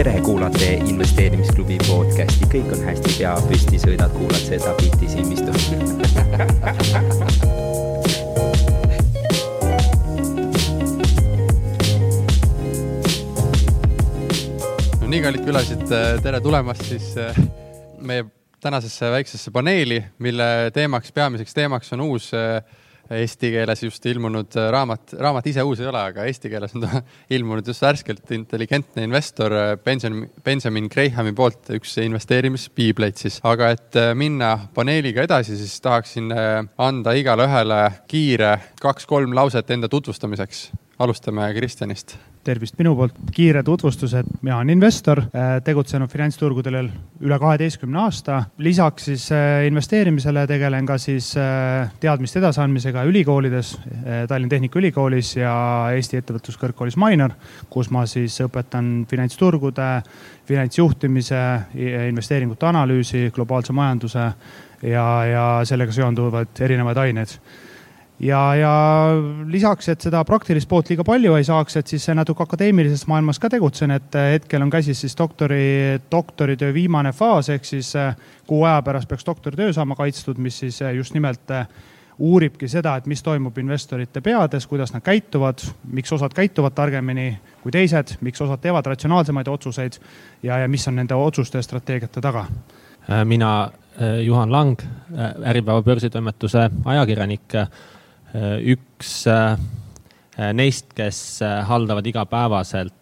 tere, kuulate investeerimisklubi podcasti, kõik on hästi, pea püsti, sõidad, kuulad seda bitti silmistu no nii, kallid külalised, tere tulemast siis äh, meie tänasesse väiksesse paneeli, mille teemaks, peamiseks teemaks on uus äh, eesti keeles just ilmunud äh, raamat, raamat ise uus ei ole, aga eesti keeles on ta ilmunud just värskelt, Intelligentne investor Benjamin, Benjamin Grahami poolt, üks investeerimispiibleid siis. aga et minna paneeliga edasi, siis tahaksin anda igale ühele kiire kaks-kolm lauset enda tutvustamiseks. alustame Kristjanist tervist minu poolt, kiire tutvustus, et mina olen investor, äh, tegutsenud finantsturgudel üle kaheteistkümne aasta. lisaks siis äh, investeerimisele tegelen ka siis äh, teadmiste edasiandmisega ülikoolides, Tallinna Tehnikaülikoolis ja Eesti Ettevõtluskõrgkoolis Minor, kus ma siis õpetan finantsturgude, finantsjuhtimise, investeeringute analüüsi, globaalse majanduse ja, ja sellega seonduvaid erinevaid aineid ja, ja lisaks, et seda praktilist poolt liiga palju ei saaks, et siis natuke akadeemilises maailmas ka tegutsen, et hetkel on käsis siis doktori, doktoritöö viimane faas, ehk siis äh, kuu aja pärast peaks doktoritöö saama kaitstud, mis siis äh, just nimelt äh, uuribki seda, et mis toimub investorite peades, kuidas nad käituvad, miks osad käituvad targemini kui teised, miks osad teevad ratsionaalsemaid otsuseid ja, ja mis on nende otsuste ja strateegiate taga. mina, Juhan Lang, Äripäeva börsitoimetuse ajakirjanik Äh, üks äh, neist, kes äh, haldavad igapäevaselt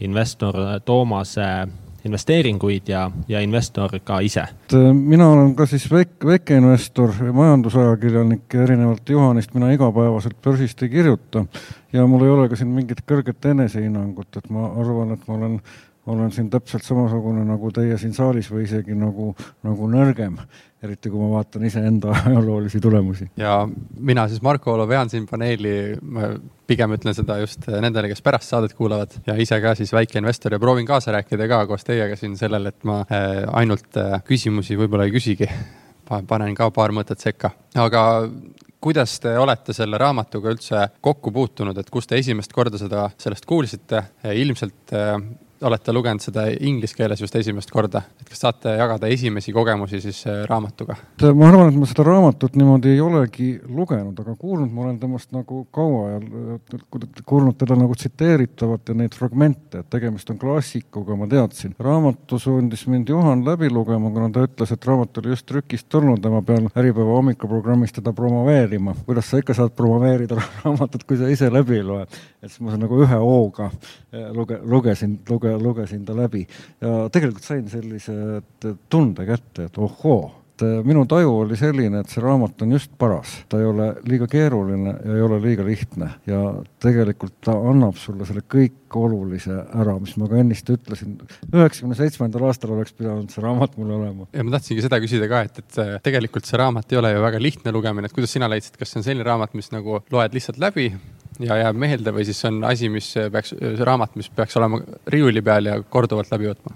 investor Toomase investeeringuid ja, ja investor ka ise. mina olen ka siis väike, väikeinvestor, majandusajakirjanik ja erinevalt Juhanist mina igapäevaselt börsist ei kirjuta. ja mul ei ole ka siin mingit kõrget enesehinnangut, et ma arvan, et ma olen olen siin täpselt samasugune nagu teie siin saalis või isegi nagu, nagu nõrgem, eriti kui ma vaatan iseenda ajaloolisi tulemusi. ja mina siis Marko Olo vean siin paneeli, ma pigem ütlen seda just nendele, kes pärast saadet kuulavad ja ise ka siis väike investor ja proovin kaasa rääkida ka koos teiega siin sellel, et ma äh, ainult äh, küsimusi võib-olla ei küsigi. panen ka paar mõtet sekka, aga kuidas te olete selle raamatuga üldse kokku puutunud, et kus te esimest korda seda, sellest kuulsite? ilmselt äh, olete lugenud seda inglise keeles just esimest korda, et kas saate jagada esimesi kogemusi siis äh, raamatuga? ma arvan, et ma seda raamatut niimoodi ei olegi lugenud, aga kuulnud ma olen temast nagu kaua ja kuulnud teda nagu tsiteeritavat ja neid fragmente, et tegemist on klassikuga, ma teadsin. raamatu sundis mind Juhan läbi lugema, kuna ta ütles, et raamat oli just trükist tulnud ja ma pean Äripäeva hommikuprogrammis teda promoveerima. kuidas sa ikka saad promoveerida raamatut, kui sa ise läbi ei loe? et siis ma nagu ühe hooga äh, luge-, lugesin, lugesin luge, lugesin ta läbi. Ja tegelikult sain sellise tunde kätte, et ohoo et äh, minu taju oli selline, et see raamat on just paras, ta ei ole liiga keeruline ja ei ole liiga lihtne. Ja tegelikult ta annab sulle selle kõik olulise ära, mis ma ka ennist ütlesin. üheksakümne seitsmendal aastal oleks pidanud see raamat mul olema. ja ma tahtsingi seda küsida ka, et, et tegelikult see raamat ei ole ju väga lihtne lugemine, et kuidas sina leidsid, kas see on selline raamat, mis nagu loed lihtsalt läbi ja jääb meelde või siis on asi, mis peaks, see raamat, mis peaks olema riiuli peal ja korduvalt läbi võtma?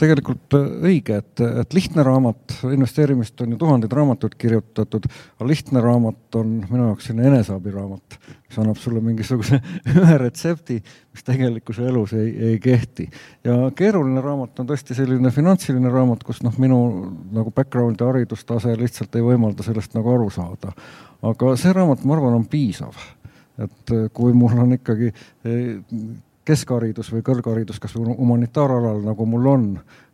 tegelikult õige, et, et lihtne raamat, investeerimist on ju tuhandeid raamatuid kirjutatud, aga lihtne raamat on minu jaoks selline eneseabiraamat, mis annab sulle mingisuguse ühe retsepti, mis tegelikkuse elus ei, ei kehti. ja keeruline raamat on tõesti selline finantsiline raamat, kus noh, minu nagu background ja haridustase lihtsalt ei võimalda sellest nagu aru saada. aga see raamat, ma arvan, on piisav et äh, kui mul on ikkagi äh, keskharidus või kõrgharidus kasvõi humanitaaralal, nagu mul on,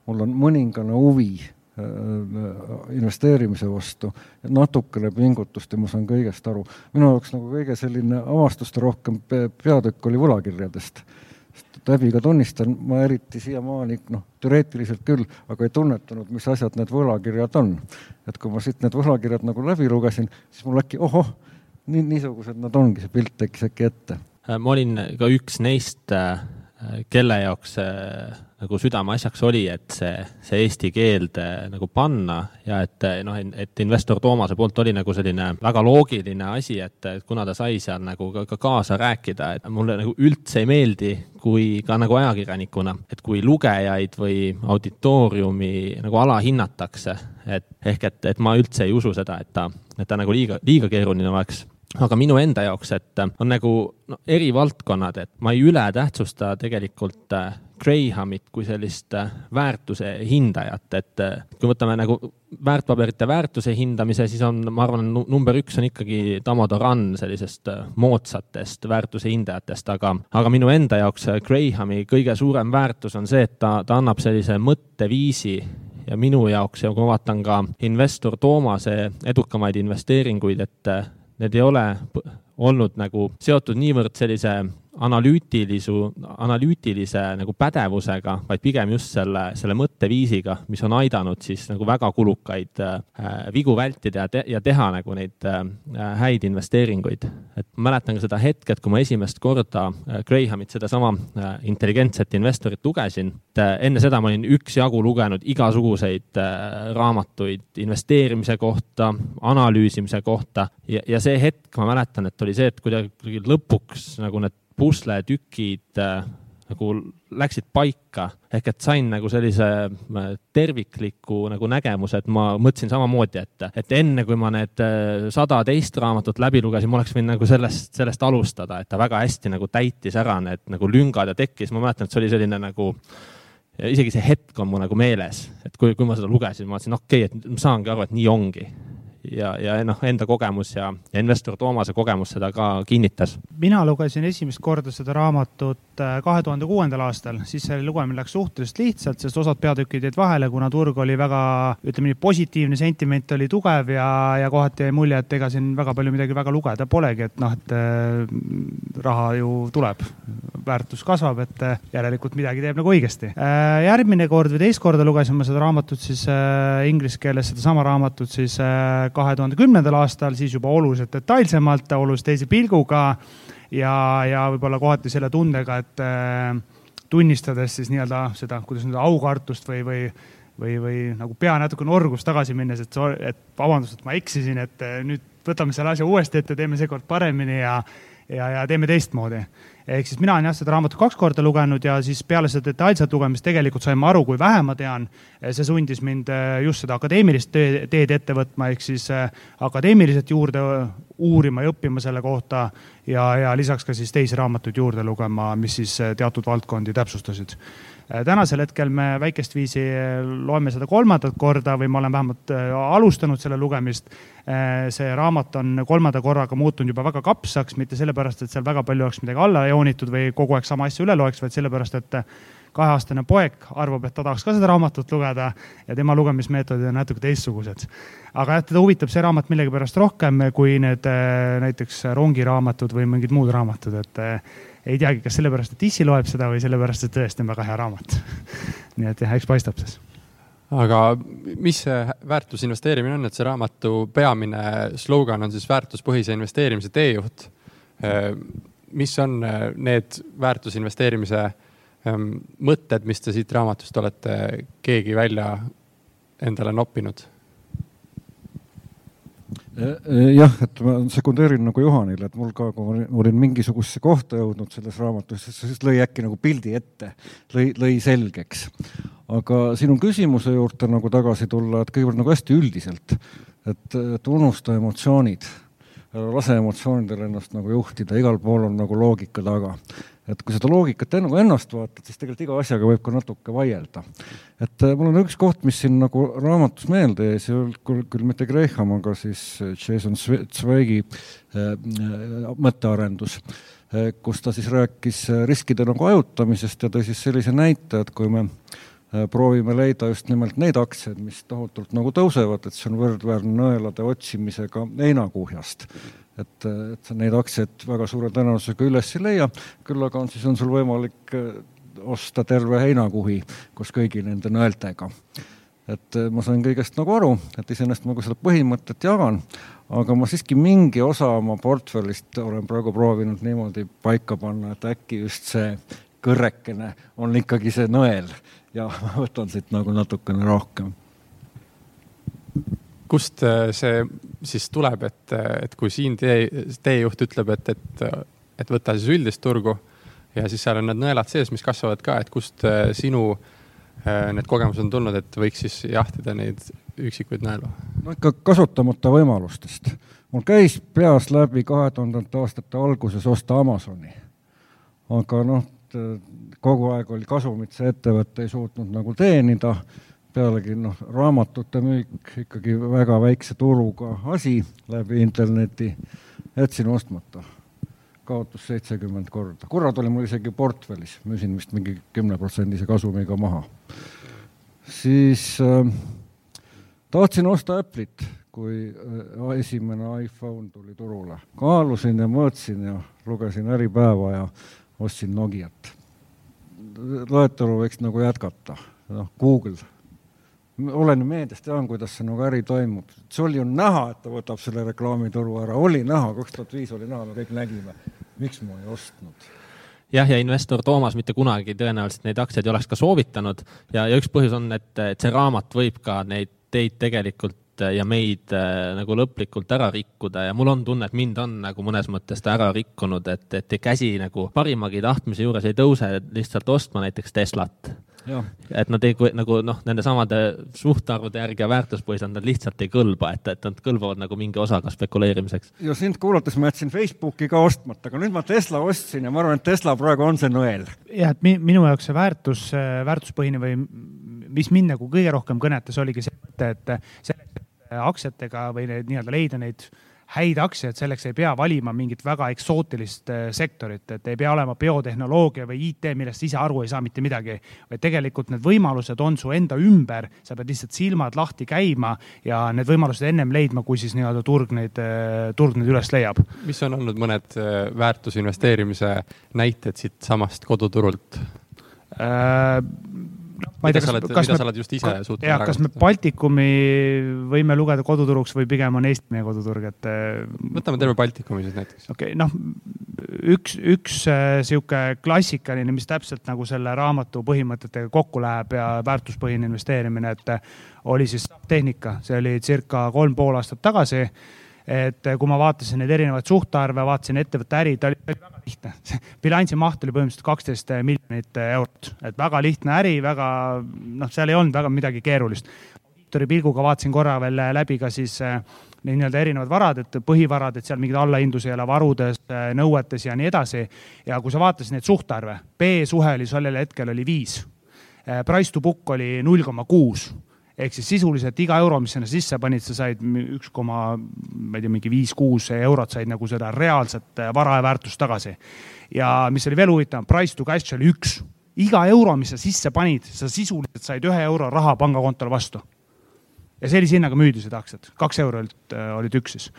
mul on mõningane huvi äh, investeerimise vastu, natukene pingutust ja ma saan kõigest aru. minu jaoks nagu kõige selline avastuste rohkem peatükk oli võlakirjadest. läbi ka tunnistan, ma eriti siiamaani, noh, teoreetiliselt küll, aga ei tunnetanud, mis asjad need võlakirjad on. et kui ma siit need võlakirjad nagu läbi lugesin, siis mul äkki ohoh nii, niisugused nad ongi, see pilt tekkis äkki ette. Äh, ma olin ka üks neist, äh, kelle jaoks nagu südameasjaks oli, et see, see eesti keelde nagu panna ja et noh, et investor Toomase poolt oli nagu selline väga loogiline asi, et kuna ta sai seal nagu ka, ka kaasa rääkida, et mulle nagu üldse ei meeldi, kui ka nagu ajakirjanikuna, et kui lugejaid või auditooriumi nagu alahinnatakse, et ehk et, et ma üldse ei usu seda, et ta, et ta nagu liiga, liiga keeruline oleks aga minu enda jaoks, et on nagu no, eri valdkonnad, et ma ei ületähtsusta tegelikult äh, Grahamit kui sellist väärtuse hindajat, et kui võtame nagu väärtpaberite väärtuse hindamise, siis on, ma arvan, number üks on ikkagi Tamado Run sellisest moodsatest väärtuse hindajatest, aga, aga minu enda jaoks Grahami kõige suurem väärtus on see, et ta, ta annab sellise mõtteviisi ja minu jaoks ja kui ma vaatan ka investor Toomase edukamaid investeeringuid, et need ei ole olnud nagu seotud niivõrd sellise analüütilisu, analüütilise nagu pädevusega, vaid pigem just selle, selle mõtteviisiga, mis on aidanud siis nagu väga kulukaid äh, vigu vältida ja, te, ja teha nagu neid äh, häid investeeringuid. et mäletan ka seda hetket, kui ma esimest korda äh, Grahamit, sedasama äh, intelligentset investorit lugesin. Äh, enne seda ma olin üksjagu lugenud igasuguseid äh, raamatuid investeerimise kohta, analüüsimise kohta ja, ja see hetk, ma mäletan, et oli see, et kuidagi lõpuks nagu need pusletükid äh, nagu läksid paika. Ehk et sain nagu sellise äh, tervikliku nagu nägemuse, et ma mõtlesin samamoodi, et, et enne kui ma need äh, sada teist raamatut läbi lugesin, ma oleks võinud nagu sellest, sellest alustada, et ta väga hästi nagu täitis ära need nagu lüngad ja tekkis, ma mäletan, et see oli selline nagu isegi see hetk on mul nagu meeles, et kui, kui ma seda lugesin, ma mõtlesin, okei okay,, et ma saangi aru, et nii ongi ja, ja noh, enda kogemus ja, ja investor Toomase kogemus seda ka kinnitas. mina lugesin esimest korda seda raamatut äh, kahe tuhande kuuendal aastal, siis see lugemine läks suhteliselt lihtsalt, sest osad peatükid jäid vahele, kuna turg oli väga, ütleme nii, positiivne sentiment oli tugev ja, ja kohati jäi mulje, et ega siin väga palju midagi väga lugeda polegi, et noh, et äh, raha ju tuleb, väärtus kasvab, et äh, järelikult midagi teeb nagu õigesti. järgmine kord või teist korda lugesin ma seda raamatut siis inglise keeles, sedasama raamatut siis kahe tuhande kümnendal aastal, siis juba oluliselt detailsemalt, oluliselt teise pilguga ja, ja võib-olla kohati selle tundega, et äh, tunnistades siis nii-öelda seda, kuidas öelda, aukartust või, või või, või nagu pea natuke norgus tagasi minnes, et, et vabandust, et ma eksisin, et äh, nüüd võtame selle asja uuesti ette, teeme seekord paremini ja, ja, ja teeme teistmoodi ehk siis mina olen jah seda raamatut kaks korda lugenud ja siis peale seda detailset lugemist tegelikult sain ma aru, kui vähe ma tean. See sundis mind eh, just seda akadeemilist teed ette võtma, ehk siis eh, akadeemiliselt juurde uurima ja õppima selle kohta ja, ja lisaks ka siis teisi raamatuid juurde lugema, mis siis eh, teatud valdkondi täpsustasid tänasel hetkel me väikest viisi loeme seda kolmandat korda või ma olen vähemalt äh, alustanud selle lugemist. see raamat on kolmanda korraga muutunud juba väga kapsaks, mitte sellepärast, et seal väga palju oleks midagi alla joonitud või kogu aeg sama asja üle loeks, vaid sellepärast, et kaheaastane poeg arvab, et ta tahaks ka seda raamatut lugeda ja tema lugemismeetodid on natuke teistsugused. aga jah, teda huvitab see raamat millegipärast rohkem kui need näiteks rongiraamatud või mingid muud raamatud, et ei teagi, kas sellepärast, et issi loeb seda või sellepärast, et tõesti on väga hea raamat nii et jah, eks paistab siis. aga mis see väärtusinvesteerimine on, et see raamatu peamine slogan on siis väärtuspõhise investeerimise teejuht. Äh, mis on need väärtusinvesteerimise mõtted, mis te siit raamatust olete keegi välja endale noppinud? Äh, jah, et ma sekundeerin nagu Juhanile, et mul ka, kui ma olin mingisugusesse kohta jõudnud selles raamatus, siis lõi äkki nagu pildi ette, lõi, lõi selgeks. aga sinu küsimuse juurde nagu tagasi tulla, et kõigepealt nagu hästi üldiselt, et, et unusta emotsioonid, lase emotsioonidel ennast nagu juhtida, igal pool on nagu loogika taga et kui seda loogikat nagu ennast vaatad, siis tegelikult iga asjaga võib ka natuke vaielda. et äh, mul on üks koht, mis siin nagu raamatus meelde jäi, see ei olnud küll, küll mitte Graham, aga siis äh, Jason Zweigi äh, mõttearendus, kus ta siis rääkis riskide nagu hajutamisest ja tõi siis sellise näite, et kui me proovime leida just nimelt neid aktsiaid, mis tohutult nagu tõusevad, et see on võrdväärne nõelade otsimisega heinakuhjast. Et, et sa neid aktsiaid väga suure tõenäosusega üles ei leia, küll aga on siis, on sul võimalik äh, osta terve heinakuhi koos kõigi nende nõeltega. et äh, ma sain kõigest nagu aru, et iseenesest ma ka seda põhimõtet jagan, aga ma siiski mingi osa oma portfellist olen praegu proovinud niimoodi paika panna, et äkki just see kõrrekene on ikkagi see nõel ja ma võtan siit nagu natukene rohkem kust äh, see siis tuleb, et, et kui siin tee, teejuht ütleb, et, et, et võta siis üldist turgu ja siis seal on need nõelad sees, mis kasvavad ka, et kust äh, sinu äh, need kogemused on tulnud, et võiks siis jahtida neid üksikuid nõelu? no ikka kasutamata võimalustest. mul käis peas läbi kahe tuhandete aastate alguses osta Amazoni. aga noh, et kogu aeg oli kasumit see ettevõte ei suutnud nagu teenida, pealegi noh, raamatute müük ikkagi väga väikse turuga asi läbi interneti, jätsin ostmata kaotus seitsekümmend korda. korrad oli mul isegi portfellis, müüsin vist mingi kümneprotsendise kasumiga maha. siis äh, tahtsin osta Apple'it, kui äh, esimene iPhone tuli turule. kaalusin ja mõõtsin ja lugesin Äripäeva ja ostsin Nokiat. loetelu võiks nagu jätkata, noh, Google olen ju meediast tean, kuidas see nagu äri toimub. see oli ju näha, et ta võtab selle reklaamituru ära, oli näha, kaks tuhat viis oli näha, me kõik nägime. miks ma ei ostnud? jah, ja investor Toomas mitte kunagi tõenäoliselt neid aktsiaid ei oleks ka soovitanud ja, ja üks põhjus on, et, et see raamat võib ka neid teid tegelikult ja meid äh, nagu lõplikult ära rikkuda ja mul on tunne, et mind on nagu mõnes mõttes ta ära rikkunud, et, et käsi nagu parimagi tahtmise juures ei tõuse lihtsalt ostma näiteks Teslat et nad ei, nagu noh, nende samade suhtarvude järgi ja väärtuspõhiselt nad lihtsalt ei kõlba, et, et nad kõlbavad nagu mingi osaga spekuleerimiseks. ja sind kuulates ma jätsin Facebooki ka ostmata, aga nüüd ma Tesla ostsin ja ma arvan, et Tesla praegu on see nõel. jah, et mi, minu jaoks see väärtus, väärtuspõhine või mis mind nagu kõige rohkem kõnetas, oligi see mõte, et selleks, et aktsiatega või need nii-öelda leida neid häid aktsiaid, selleks ei pea valima mingit väga eksootilist äh, sektorit, et ei pea olema biotehnoloogia või IT, millest ise aru ei saa mitte midagi. vaid tegelikult need võimalused on su enda ümber, sa pead lihtsalt silmad lahti käima ja need võimalused ennem leidma, kui siis nii-öelda turg neid, äh, turg neid üles leiab. mis on olnud mõned äh, väärtusinvesteerimise näited siitsamast koduturult äh,? Ma ei tea, kas, kas me, oled just ise suutnud jah, kas me Baltikumi võime lugeda koduturuks või pigem on Eesti meie koduturg, et. Äh, võtame terve Baltikumi siis näiteks. okei okay,, noh, üks, üks äh, sihuke klassikaline, mis täpselt nagu selle raamatu põhimõtetega kokku läheb ja väärtuspõhine investeerimine, et äh, oli siis tehnika, see oli circa kolm pool aastat tagasi et kui ma vaatasin neid erinevaid suhtarve, vaatasin ettevõtte äri, ta oli väga lihtne. bilansi maht oli põhimõtteliselt kaksteist miljonit eurot, et väga lihtne äri, väga noh, seal ei olnud väga midagi keerulist. audiitori pilguga vaatasin korra veel läbi ka siis äh, nii-öelda erinevad varad, et põhivarad, et seal mingeid allahindlusi ei ole varudes, äh, nõuetes ja nii edasi. ja kui sa vaatasid neid suhtarve, B-suhe oli sellel hetkel oli viis. Price to book oli null koma kuus ehk siis sisuliselt iga euro, mis sinna sisse panid, sa said üks koma, ma ei tea, mingi viis-kuus eurot said nagu seda reaalset äh, vara väärtust tagasi. ja mis oli veel huvitavam, price to cash oli üks. iga euro, mis sa sisse panid, sa sisuliselt said ühe euro raha pangakontole vastu. ja sellise hinnaga müüdi seda aktsiat, kaks eurot äh, olid üks siis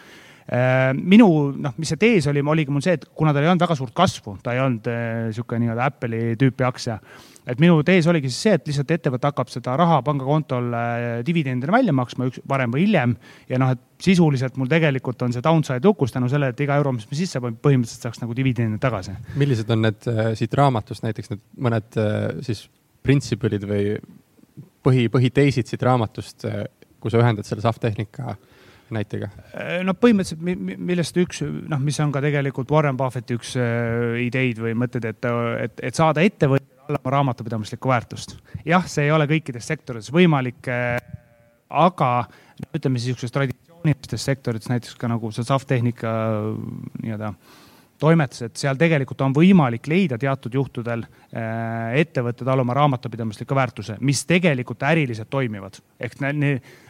äh, minu noh, mis see tees oli, oligi mul see, et kuna tal ei olnud väga suurt kasvu, ta ei olnud niisugune nii-öelda Apple'i tüüpi aktsia, et minu tees oligi siis see, et lihtsalt ettevõte hakkab seda raha pangakontol äh, dividendina välja maksma üks, varem või hiljem. ja noh, et sisuliselt mul tegelikult on see downside lukus tänu sellele, et iga euro, mis me sisse paneme, põhimõtteliselt saaks nagu dividende tagasi. millised on need äh, siit raamatust näiteks need mõned äh, siis principle'id või põhi, põhiteisid siit raamatust, kui sa ühendad selle SAF-tehnika näitega? no põhimõtteliselt, millest üks, noh, mis on ka tegelikult Warren Buffetti üks ideid või mõtted, et, et, et saada ettevõtja alla oma raamatupidamislikku väärtust. jah, see ei ole kõikides sektorites võimalik, äh, aga ütleme siis niisugustes traditsioonilistes sektorites, näiteks ka nagu see SAF-tehnika nii-öelda toimetus, et seal tegelikult on võimalik leida teatud juhtudel äh, ettevõtted alla oma raamatupidamisliku väärtuse, mis tegelikult äriliselt toimivad. ehk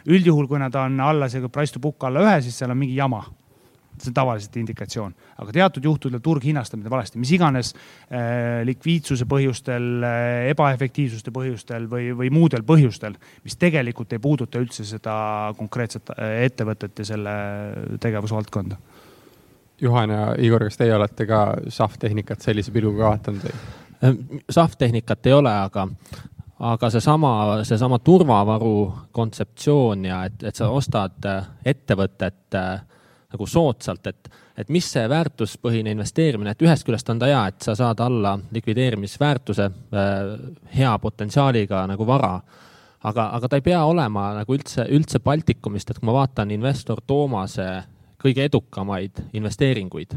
üldjuhul, kui nad on alla see price to book alla ühe, siis seal on mingi jama see on tavaliselt indikatsioon, aga teatud juhtudel turg hinnastab neid valesti, mis iganes äh, likviidsuse põhjustel äh,, ebaefektiivsuste põhjustel või, või muudel põhjustel, mis tegelikult ei puuduta üldse seda konkreetset äh, ettevõtet ja selle tegevusvaldkonda. Juhan ja Igor, kas teie olete ka SAF-tehnikat sellise pilguga vaadanud või? Äh, SAF-tehnikat ei ole, aga aga seesama, seesama turvavaru kontseptsioon ja et, et sa ostad ettevõtet äh, nagu soodsalt, et, et mis see väärtuspõhine investeerimine, et ühest küljest on ta hea, et sa saad alla likvideerimisväärtuse äh, hea potentsiaaliga nagu vara. aga, aga ta ei pea olema nagu üldse, üldse Baltikumist, et kui ma vaatan investor Toomase kõige edukamaid investeeringuid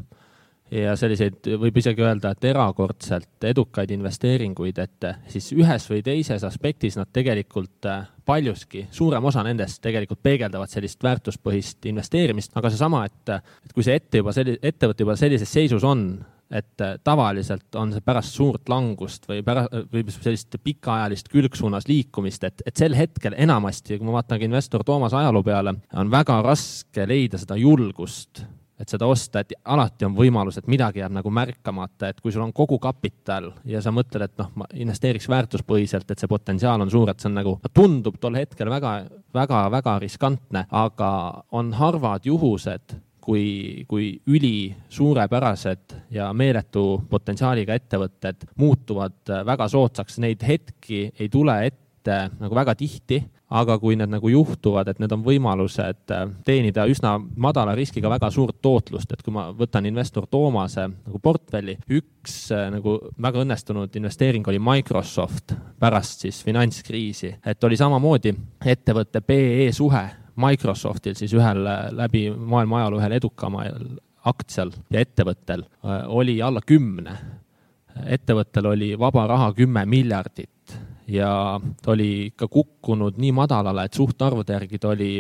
ja selliseid, võib isegi öelda, et erakordselt edukaid investeeringuid, et siis ühes või teises aspektis nad tegelikult äh, paljuski, suurem osa nendest tegelikult peegeldavad sellist väärtuspõhist investeerimist, aga seesama, et, et kui see ette juba selli-, ettevõte juba sellises seisus on, et tavaliselt on see pärast suurt langust või pärast, või sellist pikaajalist külgsuunas liikumist, et, et sel hetkel enamasti, kui ma vaatan ka investor Toomase ajaloo peale, on väga raske leida seda julgust et seda osta, et alati on võimalus, et midagi jääb nagu märkamata, et kui sul on kogu kapital ja sa mõtled, et noh, ma investeeriks väärtuspõhiselt, et see potentsiaal on suur, et see on nagu, tundub tol hetkel väga, väga, väga riskantne, aga on harvad juhused kui, kui ülisuurepärased ja meeletu potentsiaaliga ettevõtted muutuvad väga soodsaks, neid hetki ei tule ette nagu väga tihti, aga kui need nagu juhtuvad, et need on võimalused äh, teenida üsna madala riskiga väga suurt tootlust, et kui ma võtan investor Toomase nagu portfelli, üks äh, nagu väga õnnestunud investeering oli Microsoft pärast siis finantskriisi, et oli samamoodi ettevõtte PE suhe Microsoftil siis ühel läbi maailma ajaloo ühel edukamal aktsial ja ettevõttel äh, oli alla kümne. ettevõttel oli vaba raha kümme miljardit ja ta oli ikka kukkunud nii madalale, et suhtarvude järgi ta oli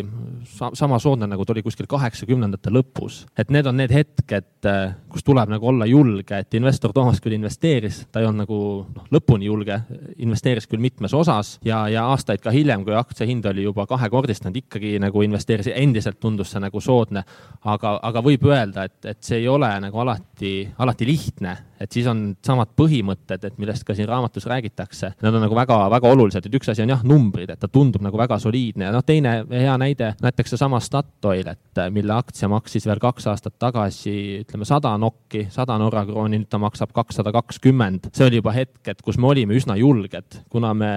sa sama soodne, nagu ta oli kuskil kaheksakümnendate lõpus. et need on need hetked, kus tuleb nagu olla julge, et investor Toomas küll investeeris, ta ei olnud nagu noh, lõpuni julge, investeeris küll mitmes osas ja, ja aastaid ka hiljem, kui aktsia hind oli juba kahekordistunud, ikkagi nagu investeeris, endiselt tundus see nagu soodne. aga, aga võib öelda, et, et see ei ole nagu alati, alati lihtne, et siis on samad põhimõtted, et millest ka siin raamatus räägitakse, need on nagu väga väga olulised, et üks asi on jah, numbrid, et ta tundub nagu väga soliidne. Ja noh, teine hea näide, näiteks seesama Statoil, et mille aktsia maksis veel kaks aastat tagasi, ütleme sada nokki, sada Norra krooni, nüüd ta maksab kakssada kakskümmend. see oli juba hetk, et kus me olime üsna julged, kuna me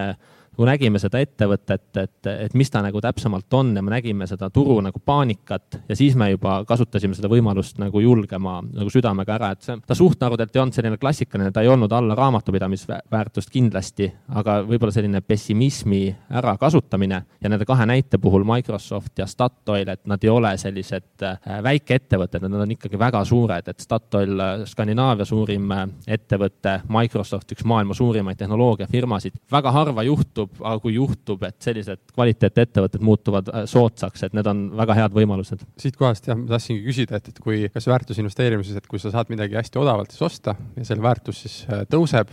nagu nägime seda ettevõtet, et, et mis ta nagu täpsemalt on ja me nägime seda turu nagu paanikat ja siis me juba kasutasime seda võimalust nagu julgema nagu südamega ära, et see, ta suhtarvudelt ei olnud selline klassikaline, ta ei olnud alla raamatupidamisväärtust kindlasti, aga võib-olla selline pessimismi ärakasutamine ja nende kahe näite puhul Microsoft ja Statoil, et nad ei ole sellised äh, väikeettevõtted, nad on ikkagi väga suured, et Statoil, äh, Skandinaavia suurim äh, ettevõte, Microsoft, üks maailma suurimaid tehnoloogiafirmasid, väga harva juhtub, juhtub, aga kui juhtub, et sellised kvaliteetettevõtted muutuvad äh, soodsaks, et need on väga head võimalused. siitkohast jah, ma tahtsingi küsida, et, et kui, kas väärtusinvesteerimises, et kui sa saad midagi hästi odavalt siis osta ja selle väärtus siis äh, tõuseb,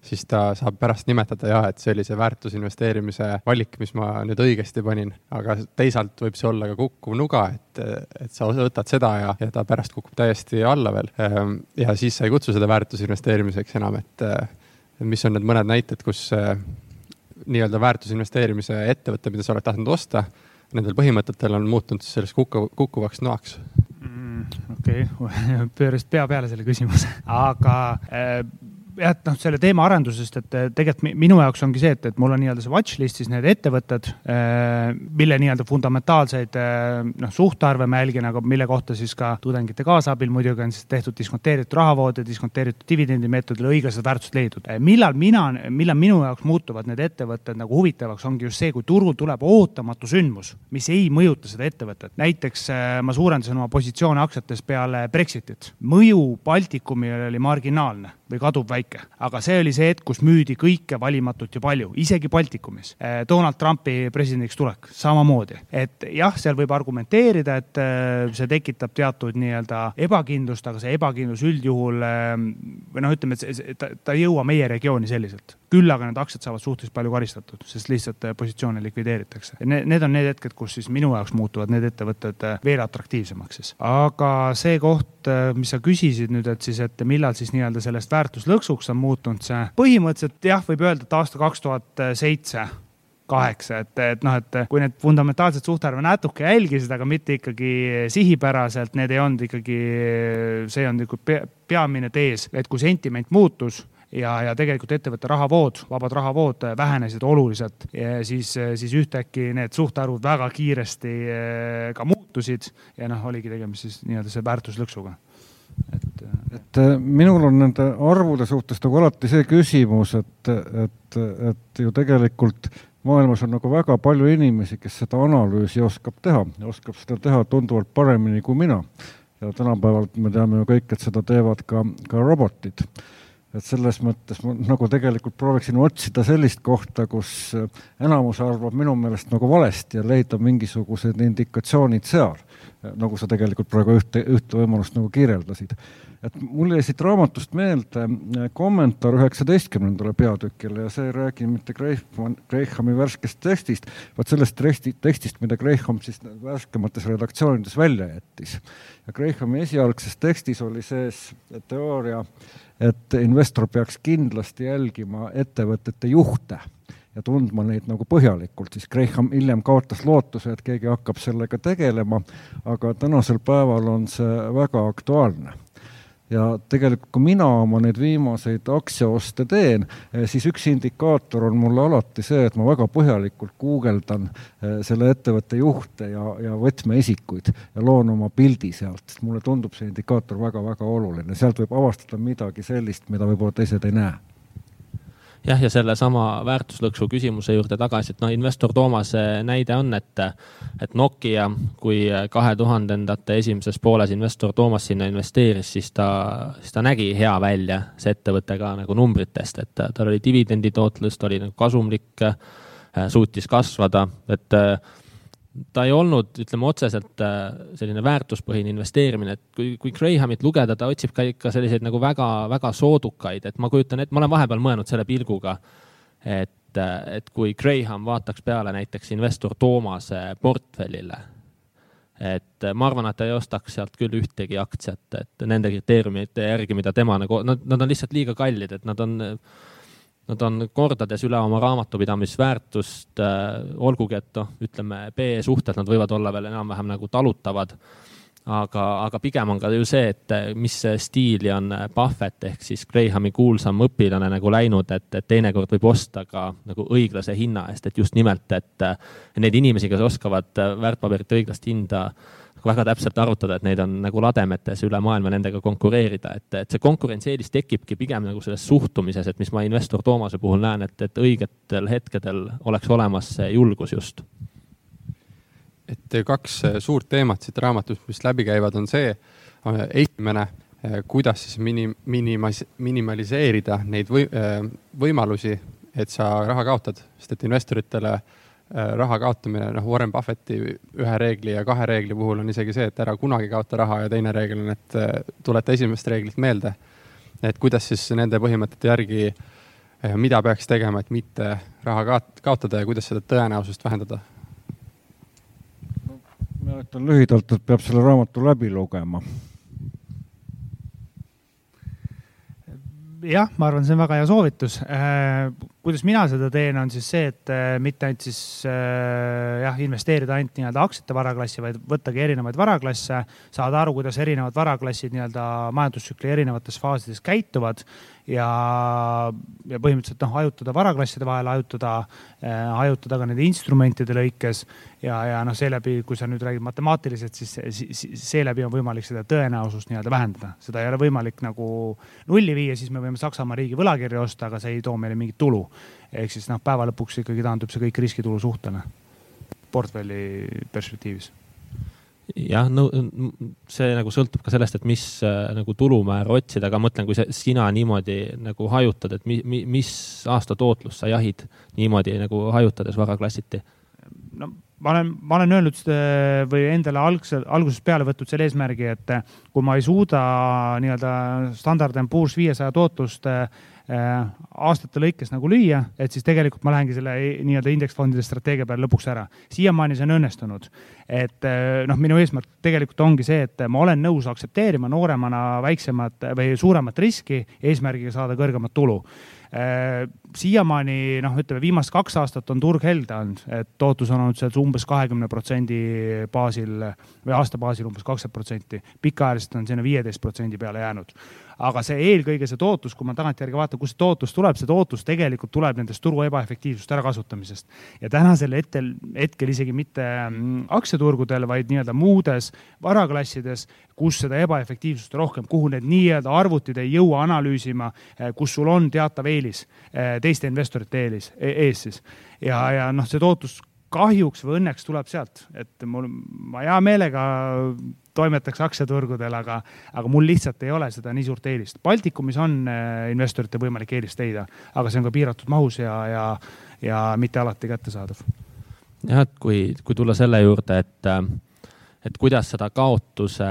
siis ta saab pärast nimetada jah, et see oli see väärtusinvesteerimise valik, mis ma nüüd õigesti panin, aga teisalt võib see olla ka kukkuv nuga, et, et sa võtad seda ja, ja ta pärast kukub täiesti alla veel. Ehm, ja siis sa ei kutsu seda väärtusinvesteerimiseks enam, et mis on need mõned näited, kus nii-öelda väärtusinvesteerimise ettevõte, mida sa oled tahtnud osta, nendel põhimõtetel on muutunud sellest kukku, kukkuvaks noaks mm,? okei okay. pöörasid pea peale selle küsimuse, aga äh, jah, et noh, selle teema arendusest, et tegelikult minu jaoks ongi see, et, et mul on nii-öelda see watch list'is need ettevõtted, äh, mille nii-öelda fundamentaalseid äh, noh, suhtarve ma jälgin, aga mille kohta siis ka tudengite kaasabil muidugi on siis tehtud diskonteeritud rahavood ja diskonteeritud dividendimeetodil õiglased väärtused leidnud. Millal mina, millal minu jaoks muutuvad need ettevõtted nagu huvitavaks, ongi just see, kui turul tuleb ootamatu sündmus, mis ei mõjuta seda ettevõtet. näiteks ma suurendasin oma positsioone aktsiates peale Brexitit. mõju Baltikumile oli marginaalne või kaduvväike. aga see oli see hetk, kus müüdi kõike valimatult ja palju, isegi Baltikumis. Eh, Donald Trumpi presidendiks tulek samamoodi, et jah, seal võib argumenteerida, et eh, see tekitab teatud nii-öelda ebakindlust, aga see ebakindlus üldjuhul eh, või noh, ütleme, et see, ta, ta ei jõua meie regiooni selliselt küll aga need aktsiad saavad suhteliselt palju karistatud, sest lihtsalt positsioone likvideeritakse. Need, need on need hetked, kus siis minu jaoks muutuvad need ettevõtted veel atraktiivsemaks siis. aga see koht, mis sa küsisid nüüd, et siis, et millal siis nii-öelda sellest väärtuslõksuks on muutunud see, põhimõtteliselt jah, võib öelda, et aasta kaks tuhat seitse kaheksa, et, et noh, et kui need fundamentaalsed suhtarve natuke jälgisid, aga mitte ikkagi sihipäraselt, need ei olnud ikkagi, see on nagu peamine tees, et kui sentiment muutus ja, ja tegelikult ettevõtte rahavood, vabad rahavood vähenesid oluliselt, siis, siis ühtäkki need suhtarvud väga kiiresti ka muutusid ja noh, oligi tegemist siis nii-öelda see väärtuslõksuga et, et äh, minul on nende arvude suhtes nagu alati see küsimus, et, et, et ju tegelikult maailmas on nagu väga palju inimesi, kes seda analüüsi oskab teha, oskab seda teha tunduvalt paremini kui mina. ja tänapäeval me teame ju kõik, et seda teevad ka, ka robotid. Et selles mõttes ma nagu tegelikult prooviksin otsida sellist kohta, kus enamus arvab minu meelest nagu valesti ja leida mingisugused indikatsioonid seal nagu sa tegelikult praegu ühte, ühte võimalust nagu kirjeldasid. et mul jäi siit raamatust meelde kommentaar üheksateistkümnendale peatükile ja see ei räägi mitte Grahami värskest tekstist, vaid sellest teksti, tekstist, mida Graham siis värskemates redaktsioonides välja jättis. ja Grahami esialgses tekstis oli sees teooria, et investor peaks kindlasti jälgima ettevõtete juhte ja tundma neid nagu põhjalikult, siis Graham hiljem kaotas lootuse, et keegi hakkab sellega tegelema, aga tänasel päeval on see väga aktuaalne ja tegelikult, kui mina oma neid viimaseid aktsiaoste teen, eh, siis üks indikaator on mul alati see, et ma väga põhjalikult guugeldan eh, selle ettevõtte juhte ja, ja võtmeisikuid ja loon oma pildi sealt, sest mulle tundub see indikaator väga-väga oluline, sealt võib avastada midagi sellist, mida võib-olla teised ei näe jah, ja sellesama väärtuslõksu küsimuse juurde tagasi, et noh, investor Toomase näide on, et, et Nokia, kui kahe tuhandendate esimeses pooles investor Toomas sinna investeeris, siis ta, siis ta nägi hea välja, see ettevõte ka nagu numbritest, et tal oli dividenditootlus, ta oli nagu kasumlik, suutis kasvada, et ta ei olnud, ütleme otseselt äh, selline väärtuspõhine investeerimine, et kui, kui Grahamit lugeda, ta otsib ka ikka selliseid nagu väga-väga soodukaid, et ma kujutan ette, ma olen vahepeal mõelnud selle pilguga, et, äh, et kui Graham vaataks peale näiteks investor Toomase portfellile, et äh, ma arvan, et ta ei ostaks sealt küll ühtegi aktsiat, et nende kriteeriumite järgi, mida tema nagu, nad, nad on lihtsalt liiga kallid, et nad on Nad on kordades üle oma raamatupidamisväärtust äh,, olgugi et noh, ütleme PE suhted, nad võivad olla veel enam-vähem nagu talutavad. aga, aga pigem on ka ju see, et mis stiili on Buffett ehk siis Grahami kuulsam õpilane nagu läinud, et, et teinekord võib osta ka nagu õiglase hinna eest, et just nimelt, et neid inimesi, kes oskavad väärtpaberite õiglast hinda äh, väga täpselt arvutada, et neid on nagu lademetes üle maailma nendega konkureerida, et, et see konkurentsieelis tekibki pigem nagu selles suhtumises, et mis ma investor Toomase puhul näen, et, et õigetel hetkedel oleks olemas see julgus just. et kaks suurt teemat siit raamatust, mis läbi käivad, on see, esimene, kuidas siis minim-, minimas-, minimaliseerida neid või, võimalusi, et sa raha kaotad, sest et investoritele Äh, raha kaotamine, noh, Warren Buffetti ühe reegli ja kahe reegli puhul on isegi see, et ära kunagi kaota raha ja teine reegel on, et äh, tuleta esimest reeglit meelde. et kuidas siis nende põhimõtete järgi, äh, mida peaks tegema, et mitte raha kaotada ja kuidas seda tõenäosust vähendada? ma ütlen lühidalt, et peab selle raamatu läbi lugema jah, ma arvan, see on väga hea soovitus äh, kuidas mina seda teen, on siis see, et äh, mitte ainult siis äh, jah, investeerida ainult nii-öelda aktsiate varaklassi, vaid võttagi erinevaid varaklasse, saada aru, kuidas erinevad varaklassid nii-öelda majandustsükli erinevates faasides käituvad ja, ja põhimõtteliselt noh, hajutada varaklasside vahel, hajutada äh,, hajutada ka nende instrumentide lõikes ja, ja noh, seeläbi, kui sa nüüd räägid matemaatiliselt, siis seeläbi on võimalik seda tõenäosust nii-öelda vähendada. seda ei ole võimalik nagu nulli viia, siis me võime Saksamaa riigi võlakirja osta, aga see ei too meile mingit tulu ehk siis noh, päeva lõpuks ikkagi taandub see kõik riskitulu suhtena portfelli perspektiivis jah, no see nagu sõltub ka sellest, et mis äh, nagu tulumäära otsida, aga mõtlen, kui sa, sina niimoodi nagu hajutad, et mi, mi, mis aasta tootlust sa jahid niimoodi nagu hajutades varaklassiti? no ma olen, ma olen öelnud või endale algse, algusest peale võtnud selle eesmärgi, et kui ma ei suuda nii-öelda Standard and Poor's viiesaja tootlust Äh, aastate lõikes nagu lüüa, et siis tegelikult ma lähengi selle nii-öelda indeksfondide strateegia peale lõpuks ära. siiamaani see on õnnestunud. et äh, noh, minu eesmärk tegelikult ongi see, et ma olen nõus aktsepteerima nooremana väiksemat või suuremat riski eesmärgiga saada kõrgemat tulu Äh, siiamaani noh, ütleme viimased kaks aastat on turg helde olnud, et tootlus on olnud seal umbes kahekümne protsendi baasil või aasta baasil umbes kakskümmend protsenti. pikaajaliselt on sinna viieteist protsendi peale jäänud. Aga see eelkõige see tootlus, kui ma tagantjärgi vaatan, kust see tootlus tuleb, see tootlus tegelikult tuleb nendest turu ebaefektiivsust ärakasutamisest. ja tänasel hetkel, hetkel isegi mitte mm, aktsiaturgudel, vaid nii-öelda muudes varaklassides, kus seda ebaefektiivsust rohkem, kuhu need nii-öelda arvutid ei jõua analüüsima, eh, kus sul on teatav eelis, eh, teiste investorite eelis, e-, ees siis. ja, ja noh, see tootlus kahjuks või õnneks tuleb sealt, et mul, ma hea meelega toimetaks aktsiaturgudel, aga, aga mul lihtsalt ei ole seda nii suurt eelist. Baltikumis on eh, investorite võimalik eelist leida, aga see on ka piiratud mahus ja, ja, ja mitte alati kättesaadav. jah, et kui, kui tulla selle juurde, et et kuidas seda kaotuse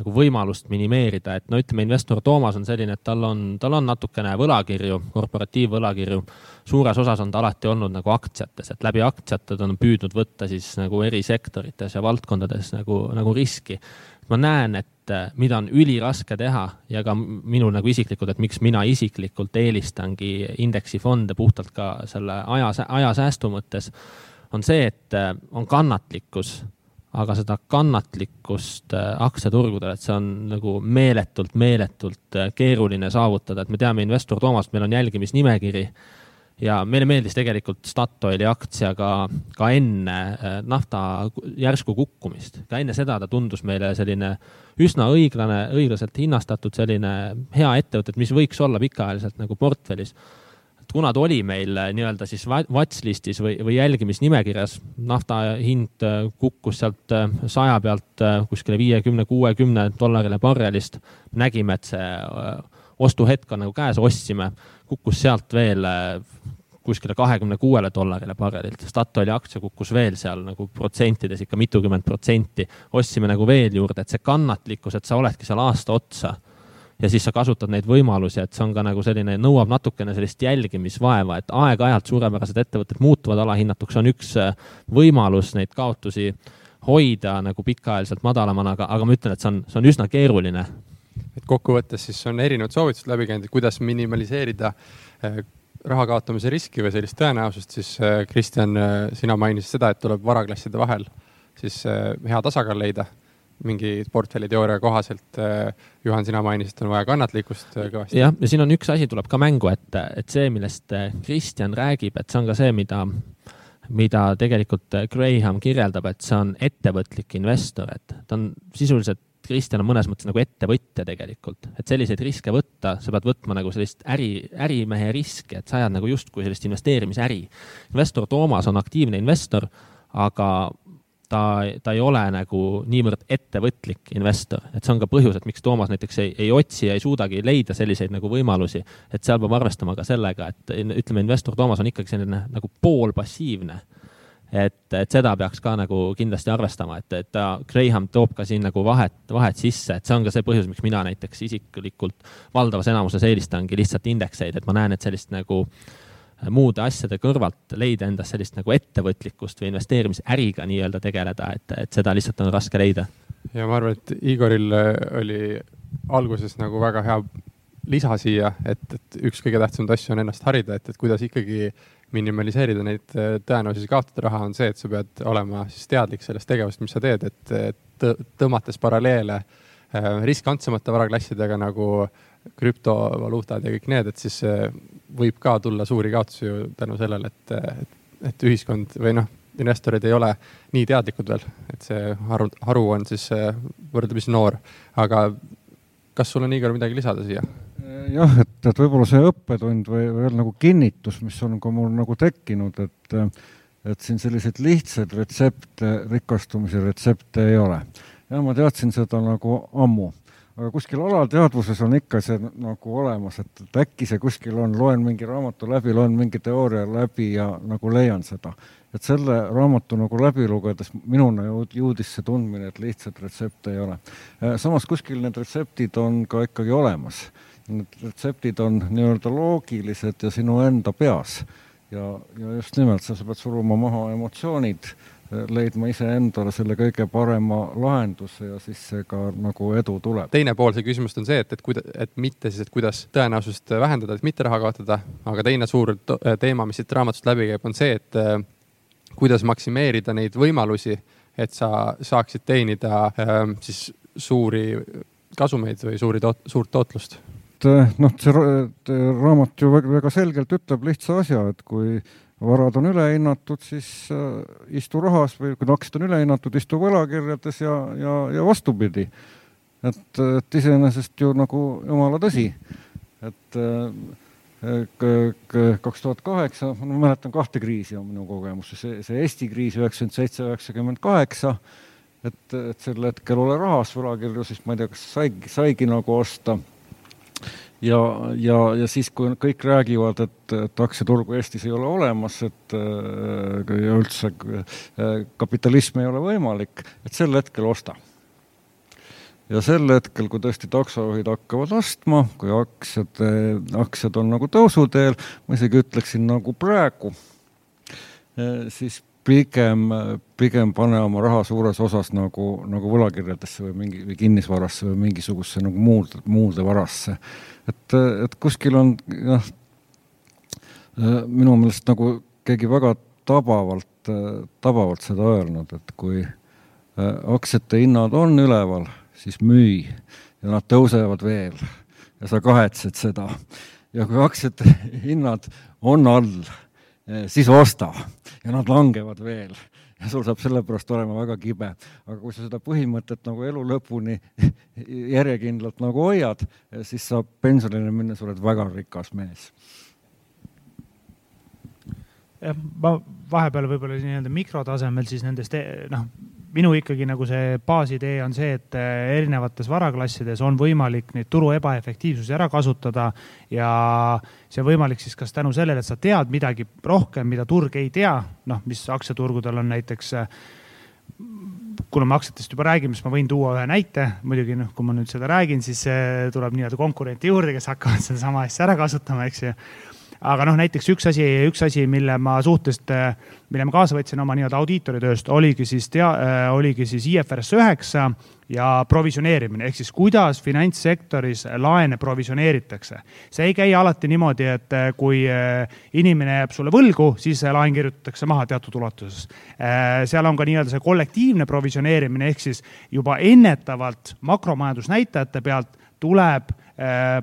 nagu võimalust minimeerida, et no ütleme, investor Toomas on selline, et tal on, tal on natukene võlakirju, korporatiivvõlakirju. suures osas on ta alati olnud nagu aktsiates, et läbi aktsiate ta on püüdnud võtta siis nagu eri sektorites ja valdkondades nagu, nagu riski. ma näen, et mida on üliraske teha ja ka minul nagu isiklikult, et miks mina isiklikult eelistangi indeksifonde puhtalt ka selle aja, ajasäästu mõttes, on see, et on kannatlikkus aga seda kannatlikkust äh, aktsiaturgudel, et see on nagu meeletult, meeletult äh, keeruline saavutada, et me teame investor Toomast, meil on jälgimisnimekiri ja meile meeldis tegelikult Statoili aktsia ka, ka enne äh, nafta järsku kukkumist. ka enne seda ta tundus meile selline üsna õiglane, õiglaselt hinnastatud selline hea ettevõte, mis võiks olla pikaajaliselt nagu portfellis kuna ta oli meil äh, nii-öelda siis watchlist'is või, või jälgimisnimekirjas, nafta hind äh, kukkus sealt äh, saja pealt kuskile viiekümne, kuuekümne dollarile barrelist. nägime, et see ostuhetk on nagu käes, ostsime, kukkus sealt veel kuskile kahekümne kuuele dollarile barrelilt. Statoili aktsia kukkus veel seal nagu protsentides ikka mitukümmend protsenti. ostsime nagu veel juurde, et see kannatlikkus, et sa oledki seal aasta otsa ja siis sa kasutad neid võimalusi, et see on ka nagu selline, nõuab natukene sellist jälgimisvaeva, et aeg-ajalt suurepärased ettevõtted muutuvad alahinnatuks, on üks äh, võimalus neid kaotusi hoida nagu pikaajaliselt madalamana, aga, aga ma ütlen, et see on, see on üsna keeruline. et kokkuvõttes siis on erinevad soovitused läbi käinud, kuidas minimaliseerida äh, raha kaotamise riski või sellist tõenäosust, siis äh, Kristjan, sina mainisid seda, et tuleb varaklasside vahel siis hea tasakaal leida mingi portfelliteooria kohaselt, äh, Juhan, sina mainisid, on vaja kannatlikkust äh, kõvasti. jah, ja siin on üks asi tuleb ka mängu, et, et see, millest äh, Kristjan räägib, et see on ka see, mida, mida tegelikult Graham kirjeldab, et see on ettevõtlik investor, et ta on sisuliselt Kristjan on mõnes mõttes nagu ettevõtja tegelikult, et selliseid riske võtta, sa pead võtma nagu sellist äri, ärimehe riski, et sa ajad nagu justkui sellist investeerimisäri. investor Toomas on aktiivne investor, aga ta, ta ei ole nagu niivõrd ettevõtlik investor, et see on ka põhjus, et miks Toomas näiteks ei, ei otsi ja ei suudagi leida selliseid nagu võimalusi. et seal peab arvestama ka sellega, et ütleme, investor Toomas on ikkagi selline nagu poolpassiivne. et, et seda peaks ka nagu kindlasti arvestama, et, et ta, Graham toob ka siin nagu vahet, vahet sisse, et see on ka see põhjus, miks mina näiteks isiklikult valdavas enamuses eelistangi lihtsalt indekseid, et ma näen, et sellist nagu äh, muude asjade kõrvalt leida endas sellist nagu ettevõtlikkust või investeerimisäriga nii-öelda tegeleda, et, et seda lihtsalt on raske leida. ja ma arvan, et Igoril äh, oli alguses nagu väga hea lisa siia, et, et üks kõige tähtsamaid asju on ennast harida, et, et kuidas ikkagi minimaliseerida neid äh, tõenäosusi kaotada raha, on see, et sa pead olema siis teadlik sellest tegevusest, mis sa teed, et, tõmmates paralleele äh, riskantsemate varaklassidega nagu krüptovaluutad ja kõik need, et siis võib ka tulla suuri kaotusi ju tänu sellele, et, et, et ühiskond või noh, investorid ei ole nii teadlikud veel, et see haru, haru on siis äh, võrdlemisi noor. aga kas sul on, Igor, midagi lisada siia? jah, et, et võib-olla see õppetund või veel nagu kinnitus, mis on ka mul nagu tekkinud, et et siin selliseid lihtsaid retsepte, rikastumise retsepte ei ole. ja ma teadsin seda nagu ammu aga kuskil alateadvuses on ikka see nagu olemas, et, et äkki see kuskil on, loen mingi raamatu läbi, loen mingi teooria läbi ja nagu leian seda. et selle raamatu nagu läbi lugedes minuni jõudis see tundmine, et lihtsalt retsepte ei ole. Äh, samas kuskil need retseptid on ka ikkagi olemas. Need retseptid on nii-öelda loogilised ja sinu enda peas. ja, ja just nimelt, sa pead suruma maha emotsioonid leidma iseendale selle kõige parema lahenduse ja siis see ka nagu edu tuleb. teine pool see küsimust on see, et, et kuida-, et mitte siis, et kuidas tõenäosust vähendada, et mitte raha kaotada, aga teine suur teema, mis siit raamatust läbi käib, on see, et äh, kuidas maksimeerida neid võimalusi, et sa saaksid teenida äh, siis suuri kasumeid või suuri toot-, suurt tootlust et noh, see raamat ju väga, väga selgelt ütleb lihtsa asja, et kui varad on ülehinnatud, siis äh, istu rahas või kui aktsiad on ülehinnatud, istu võlakirjades ja, ja, ja vastupidi. et, et iseenesest ju nagu jumala tõsi, et äh, kaks tuhat kaheksa, ma mäletan kahte kriisi on minu kogemus, see, see Eesti kriis üheksakümmend seitse, üheksakümmend kaheksa, et, et sel hetkel ole rahas võlakirju, siis ma ei tea, kas saigi, saigi nagu osta ja, ja, ja siis, kui kõik räägivad, et, et aktsiaturgu Eestis ei ole olemas, et ja üldse kapitalism ei ole võimalik, et sel hetkel osta. Ja sel hetkel, kui tõesti taksojuhid hakkavad ostma, kui aktsiad, aktsiad on nagu tõusuteel, ma isegi ütleksin nagu praegu, siis pigem, pigem pane oma raha suures osas nagu, nagu võlakirjadesse või mingi, või kinnisvarasse või mingisugusesse nagu muud, muude varasse. et, et kuskil on jah, minu meelest nagu keegi väga tabavalt, tabavalt seda öelnud, et kui eh, aktsiate hinnad on üleval siis müü ja nad tõusevad veel ja sa kahetsed seda. ja kui aktsiate hinnad on all, siis osta. Ja nad langevad veel. Ja sul saab sellepärast olema väga kibe. aga kui sa seda põhimõtet nagu elu lõpuni järjekindlalt nagu hoiad, eh, siis sa pensionile minnes oled väga rikas mees. Jah, ma vahepeal võib-olla nii-öelda mikrotasemel siis nendest noh, minu ikkagi nagu see baasidee on see, et eh, erinevates varaklassides on võimalik neid turu ebaefektiivsusi ära kasutada ja see on võimalik siis kas tänu sellele, et sa tead midagi rohkem, mida turg ei tea, noh, mis aktsiaturgudel on näiteks eh, kuna me aktsiatest juba räägime, siis ma võin tuua ühe näite, muidugi noh, kui ma nüüd seda räägin, siis tuleb nii-öelda konkurente juurde, kes hakkavad sedasama asja ära kasutama, eks ju aga noh, näiteks üks asi, üks asi, mille ma suhteliselt, mille ma kaasa võtsin oma nii-öelda audiitoritööst, oligi siis tea-, äh, oligi siis IFRS üheksa ja provisioneerimine ehk siis kuidas finantssektoris laene provisioneeritakse. see ei käi alati niimoodi, et äh, kui äh, inimene jääb sulle võlgu, siis laen kirjutatakse maha teatud ulatuses. seal on ka nii-öelda see kollektiivne provisioneerimine ehk siis juba ennetavalt makromajandusnäitajate pealt tuleb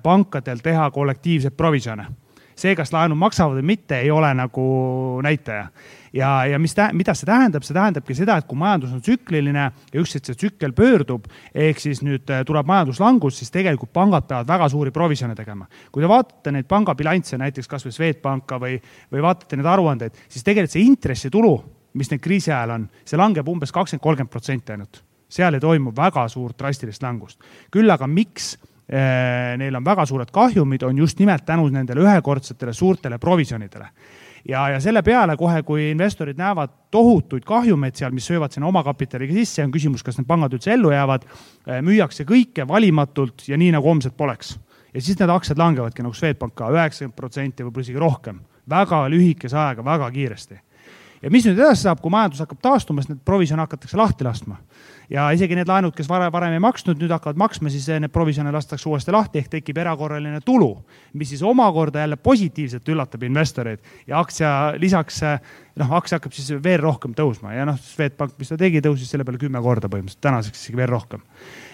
pankadel teha kollektiivseid provisjone see, kas laenu maksavad või mitte, ei ole nagu näitaja. ja, ja mis, mida see tähendab, see tähendabki seda, et kui majandus on tsükliline ja ükskord see tsükkel pöördub, ehk siis nüüd äh, tuleb majanduslangus, siis tegelikult pangad peavad väga suuri provisjone tegema. kui te vaatate neid pangabilansse, näiteks kasvõi Swedbanka või, või vaatate neid aruandeid, siis tegelikult see intressitulu, mis nüüd kriisi ajal on, see langeb umbes kakskümmend, kolmkümmend protsenti ainult seal ei toimu väga suurt drastilist langust. küll aga miks neil on väga suured kahjumid, on just nimelt tänu nendele ühekordsetele suurtele provisjonidele. ja, ja selle peale kohe, kui investorid näevad tohutuid kahjumeid seal, mis söövad sinna omakapitaliga sisse, on küsimus, kas need pangad üldse ellu jäävad, äh, müüakse kõike valimatult ja nii, nagu homset poleks. ja siis need aktsiad langevadki nagu Swedbank ka üheksakümmend protsenti, võib-olla isegi rohkem. väga lühikese ajaga, väga kiiresti ja mis nüüd edasi saab, kui majandus hakkab taastuma, siis need provisjone hakatakse lahti laskma ja isegi need laenud, kes varem, varem ei maksnud, nüüd hakkavad maksma, siis need provisjone lastakse uuesti lahti ehk tekib erakorraline tulu, mis siis omakorda jälle positiivselt üllatab investoreid. Ja aktsia lisaks noh, aktsia hakkab siis veel rohkem tõusma. Ja noh, Swedbank, mis ta tegi, tõusis selle peale kümme korda põhimõtteliselt, tänaseks isegi veel rohkem.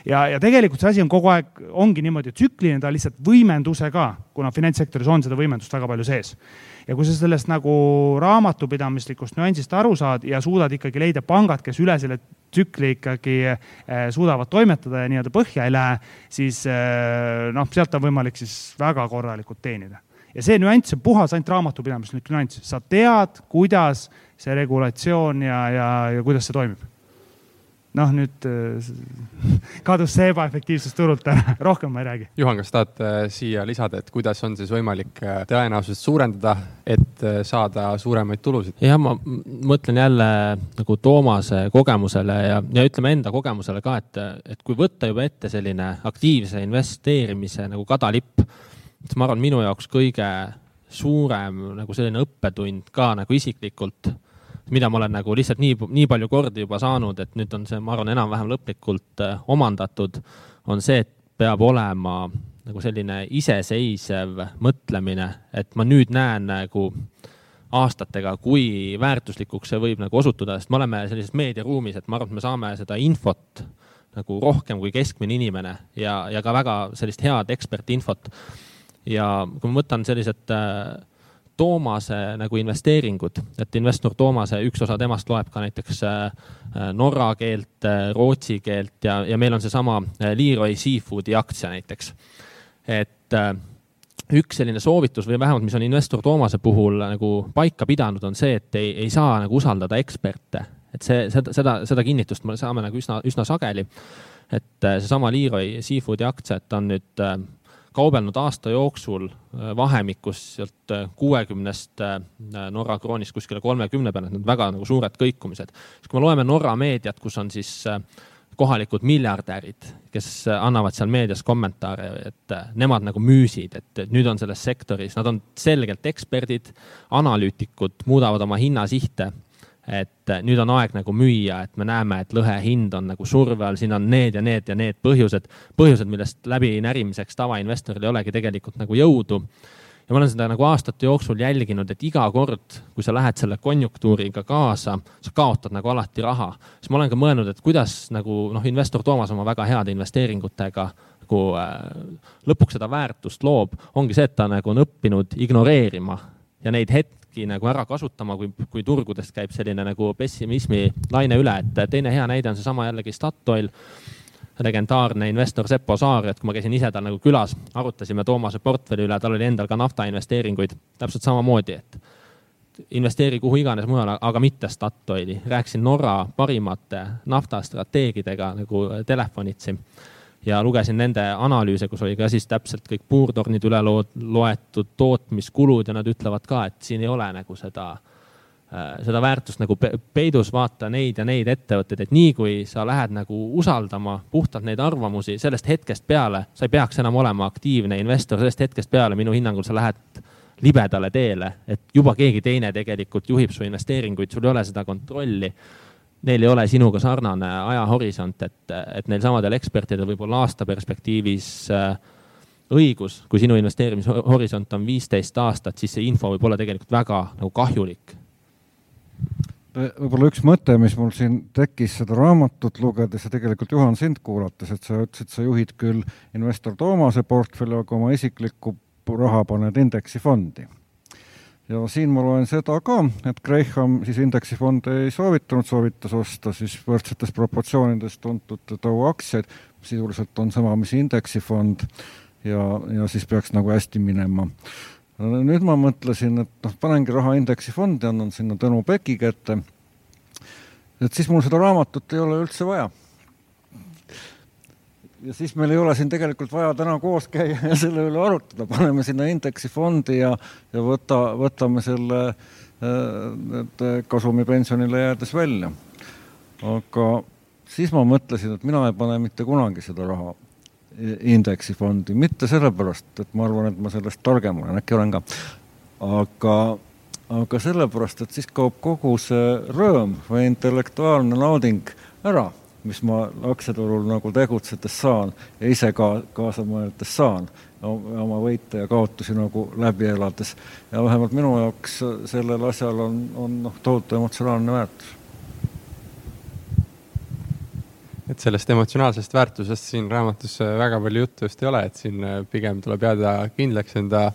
ja, ja tegelikult see asi on kogu aeg, ongi niimoodi tsükliline, ta lihtsalt võimendusega, kuna finantssektoris on seda võimendust väga palju sees ja kui sa sellest nagu raamatupidamislikust nüansist aru saad ja suudad ikkagi leida pangad, kes üle selle tsükli ikkagi eh, suudavad toimetada ja nii-öelda põhja ei lähe, siis eh, noh, sealt on võimalik siis väga korralikult teenida. ja see nüanss on puhas ainult raamatupidamislik nüanss, sa tead, kuidas see regulatsioon ja, ja, ja kuidas see toimib noh, nüüd äh, kadus see ebaefektiivsus turult ära, rohkem ma ei räägi. Juhan, kas tahad äh, siia lisada, et kuidas on siis võimalik äh, tõenäosust suurendada, et saada suuremaid tulusid? jah, ma mõtlen jälle nagu Toomase kogemusele ja, ja ütleme enda kogemusele ka, et, et kui võtta juba ette selline aktiivse investeerimise nagu kadalipp, siis ma arvan, minu jaoks kõige suurem nagu selline õppetund ka nagu isiklikult mida ma olen nagu lihtsalt nii, nii palju kordi juba saanud, et nüüd on see, ma arvan, enam-vähem lõplikult äh, omandatud, on see, et peab olema nagu selline iseseisev mõtlemine, et ma nüüd näen nagu aastatega, kui väärtuslikuks see võib nagu osutuda, sest me oleme sellises meediaruumis, et ma arvan, et me saame seda infot nagu rohkem kui keskmine inimene ja, ja ka väga sellist head ekspertinfot. ja kui ma võtan sellised äh, Toomase nagu investeeringud, et investor Toomase, üks osa temast loeb ka näiteks äh, äh, norra keelt, äh, rootsi keelt ja, ja meil on seesama Leroy Seafoodi aktsia näiteks. et üks selline soovitus või vähemalt, mis on investor Toomase puhul nagu paika pidanud, on see, et ei, ei saa nagu usaldada eksperte, et see, seda, seda, seda kinnitust me saame nagu üsna, üsna sageli. et seesama Leroy Seafoodi aktsia, et ta on nüüd kaubelnud aasta jooksul äh, vahemikus sealt kuuekümnest Norra kroonist kuskile kolmekümne peale, need väga nagu suured kõikumised. siis kui me loeme Norra meediat, kus on siis kohalikud miljardärid, kes annavad seal meedias kommentaare, et nemad nagu müüsid, et nüüd on selles sektoris, nad on selgelt eksperdid, analüütikud, muudavad oma hinnasihte et nüüd on aeg nagu müüa, et me näeme, et lõhe hind on nagu surve all, siin on need ja need ja need põhjused, põhjused, millest läbinärimiseks tavainvestoril ei olegi tegelikult nagu jõudu. ja ma olen seda nagu aastate jooksul jälginud, et iga kord, kui sa lähed selle konjunktuuriga kaasa, sa kaotad nagu alati raha. siis ma olen ka mõelnud, et kuidas nagu noh, investor Toomas oma väga heade investeeringutega nagu äh, lõpuks seda väärtust loob, ongi see, et ta nagu on õppinud ignoreerima ja neid hetki hetki nagu ära kasutama, kui, kui turgudest käib selline nagu pessimismi laine üle, et teine hea näide on seesama jällegi Statoil legendaarne investor Seppo Saar, et kui ma käisin ise tal nagu külas, arutasime Toomase portfelli üle, tal oli endal ka naftainvesteeringuid, täpselt samamoodi, et investeeri kuhu iganes mujale, aga mitte Statoili. rääkisin Norra parimate naftastrateegidega nagu telefonitsi ja lugesin nende analüüse, kus oli ka siis täpselt kõik puurtornid üle loetud, tootmiskulud ja nad ütlevad ka, et siin ei ole nagu seda, äh, seda väärtust nagu peidus, vaata neid ja neid ettevõtteid, et nii kui sa lähed nagu usaldama puhtalt neid arvamusi, sellest hetkest peale sa ei peaks enam olema aktiivne investor, sellest hetkest peale minu hinnangul sa lähed libedale teele, et juba keegi teine tegelikult juhib su investeeringuid, sul ei ole seda kontrolli neil ei ole sinuga sarnane ajahorisont, et, et neil samadel ekspertidel võib-olla aasta perspektiivis äh, õigus, kui sinu investeerimishorisont on viisteist aastat, siis see info võib olla tegelikult väga nagu kahjulik. võib-olla üks mõte, mis mul siin tekkis seda raamatut lugedes ja tegelikult Juhan sind kuulates, et sa ütlesid, sa juhid küll investor Toomase portfelli, aga oma isiklikku raha paned indeksifondi ja siin ma loen seda ka, et Graham siis indeksifonde ei soovitanud, soovitas osta siis võrdsetes proportsioonides tuntud Dow aktsiaid, sisuliselt on sama, mis indeksifond. Ja, ja siis peaks nagu hästi minema. nüüd ma mõtlesin, et noh, panengi raha indeksifondi, annan sinna Tõnu Peki kätte, et siis mul seda raamatut ei ole üldse vaja ja siis meil ei ole siin tegelikult vaja täna koos käia ja selle üle arutada, paneme sinna indeksifondi ja, ja võta, võtame selle äh, kasumi pensionile jäädes välja. aga siis ma mõtlesin, et mina ei pane mitte kunagi seda raha indeksifondi, mitte sellepärast, et ma arvan, et ma sellest targem olen, äkki olen ka, aga, aga sellepärast, et siis kaob kogu see rõõm või intellektuaalne nauding ära mis ma aktsiaturul nagu tegutsedes saan ja ise ka kaasa mõeldes saan, oma võite ja kaotusi nagu läbi elades. ja vähemalt minu jaoks sellel asjal on, on noh, tohutu emotsionaalne väärtus. et sellest emotsionaalsest väärtusest siin raamatus väga palju juttu just ei ole, et siin pigem tuleb jääda kindlaks enda,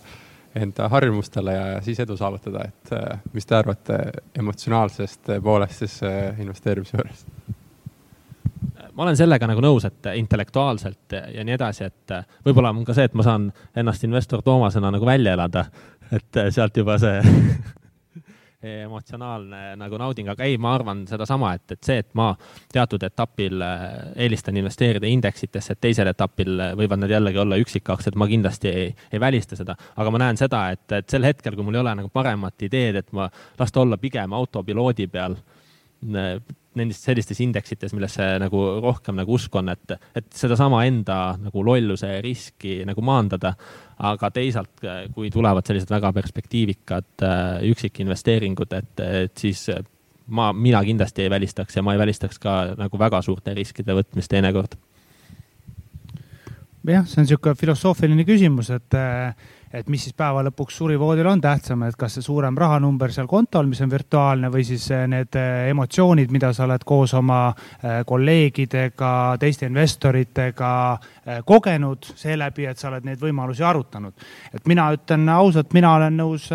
enda harjumustele ja siis edu saavutada, et mis te arvate emotsionaalsest poolest siis investeerimise juures? Ma olen sellega nagu nõus, et intellektuaalselt ja nii edasi, et võib-olla on ka see, et ma saan ennast investor Toomasena nagu välja elada, et sealt juba see emotsionaalne nagu nauding, aga ei, ma arvan sedasama, et, et see, et ma teatud etapil eelistan investeerida indeksitesse, et teisel etapil võivad need jällegi olla üksikaktsiad, ma kindlasti ei, ei välista seda, aga ma näen seda, et, et sel hetkel, kui mul ei ole nagu paremat ideed, et ma las ta olla pigem autopiloodi peal nendes sellistes indeksites, millesse nagu rohkem nagu usk on, et, et sedasama enda nagu lolluse riski nagu maandada. aga teisalt, kui tulevad sellised väga perspektiivikad äh, üksikinvesteeringud, et, et siis ma, mina kindlasti ei välistaks ja ma ei välistaks ka nagu väga suurte riskide võtmist teinekord. jah, see on niisugune filosoofiline küsimus, et äh, et mis siis päeva lõpuks surivoodil on tähtsam, et kas see suurem rahanumber seal kontol, mis on virtuaalne või siis eh, need eh, emotsioonid, mida sa oled koos oma eh, kolleegidega, teiste investoritega kogenud seeläbi, et sa oled neid võimalusi arutanud. et mina ütlen ausalt, mina olen nõus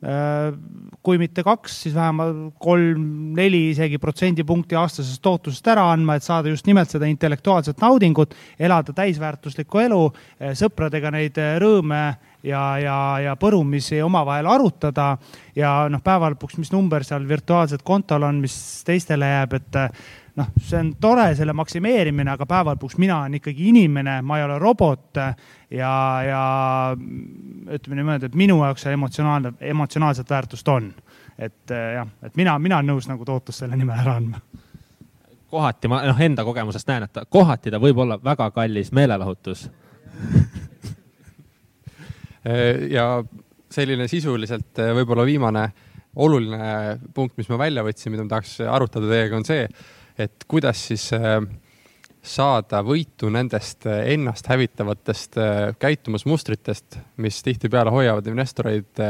kui mitte kaks, siis vähemalt kolm-neli isegi protsendipunkti aastasest tootlusest ära andma, et saada just nimelt seda intellektuaalset naudingut, elada täisväärtuslikku elu, sõpradega neid rõõme ja, ja, ja põrumisi omavahel arutada. Ja noh, päeva lõpuks, mis number seal virtuaalselt kontol on, mis teistele jääb, et noh, see on tore, selle maksimeerimine, aga päeva lõpuks mina olen ikkagi inimene, ma ei ole robot ja, ja ütleme niimoodi, et minu jaoks see emotsionaalne, emotsionaalset väärtust on. et jah, et mina, mina olen nõus nagu tootlust selle nimel ära andma kohati ma noh, enda kogemusest näen, et kohati ta võib olla väga kallis meelelahutus ja selline sisuliselt võib-olla viimane oluline punkt, mis ma välja võtsin, mida ma tahaks arutada teiega, on see, et kuidas siis äh, saada võitu nendest äh, ennast hävitavatest äh, käitumusmustritest, mis tihtipeale hoiavad investoreid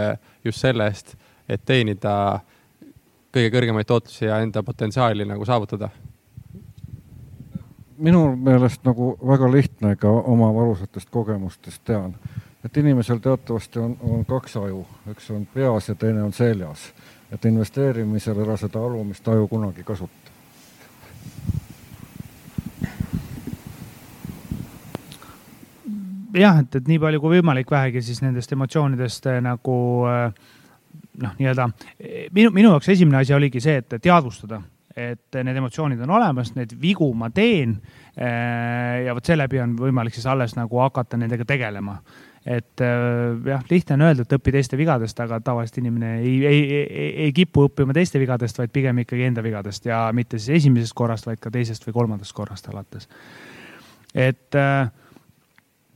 just selle eest, et teenida kõige kõrgemaid tootlusi ja enda potentsiaali nagu saavutada minu meelest nagu väga lihtne ka oma valusatest kogemustest tean, et inimesel teatavasti on, on kaks aju, üks on peas ja teine on seljas. et investeerimisel ära seda alumist aju kunagi kasuta. Jah, et, et nii palju kui võimalik vähegi siis nendest emotsioonidest eh, nagu eh, noh, nii-öelda minu, minu jaoks esimene asi oligi see, et teadvustada et need emotsioonid on olemas, neid vigu ma teen. Eh, ja vot seeläbi on võimalik siis alles nagu hakata nendega tegelema. et eh, jah, lihtne on öelda, et õpi teiste vigadest, aga tavaliselt inimene ei, ei, ei, ei kipu õppima teiste vigadest, vaid pigem ikkagi enda vigadest ja mitte siis esimesest korrast, vaid ka teisest või kolmandast korrast alates. et äh,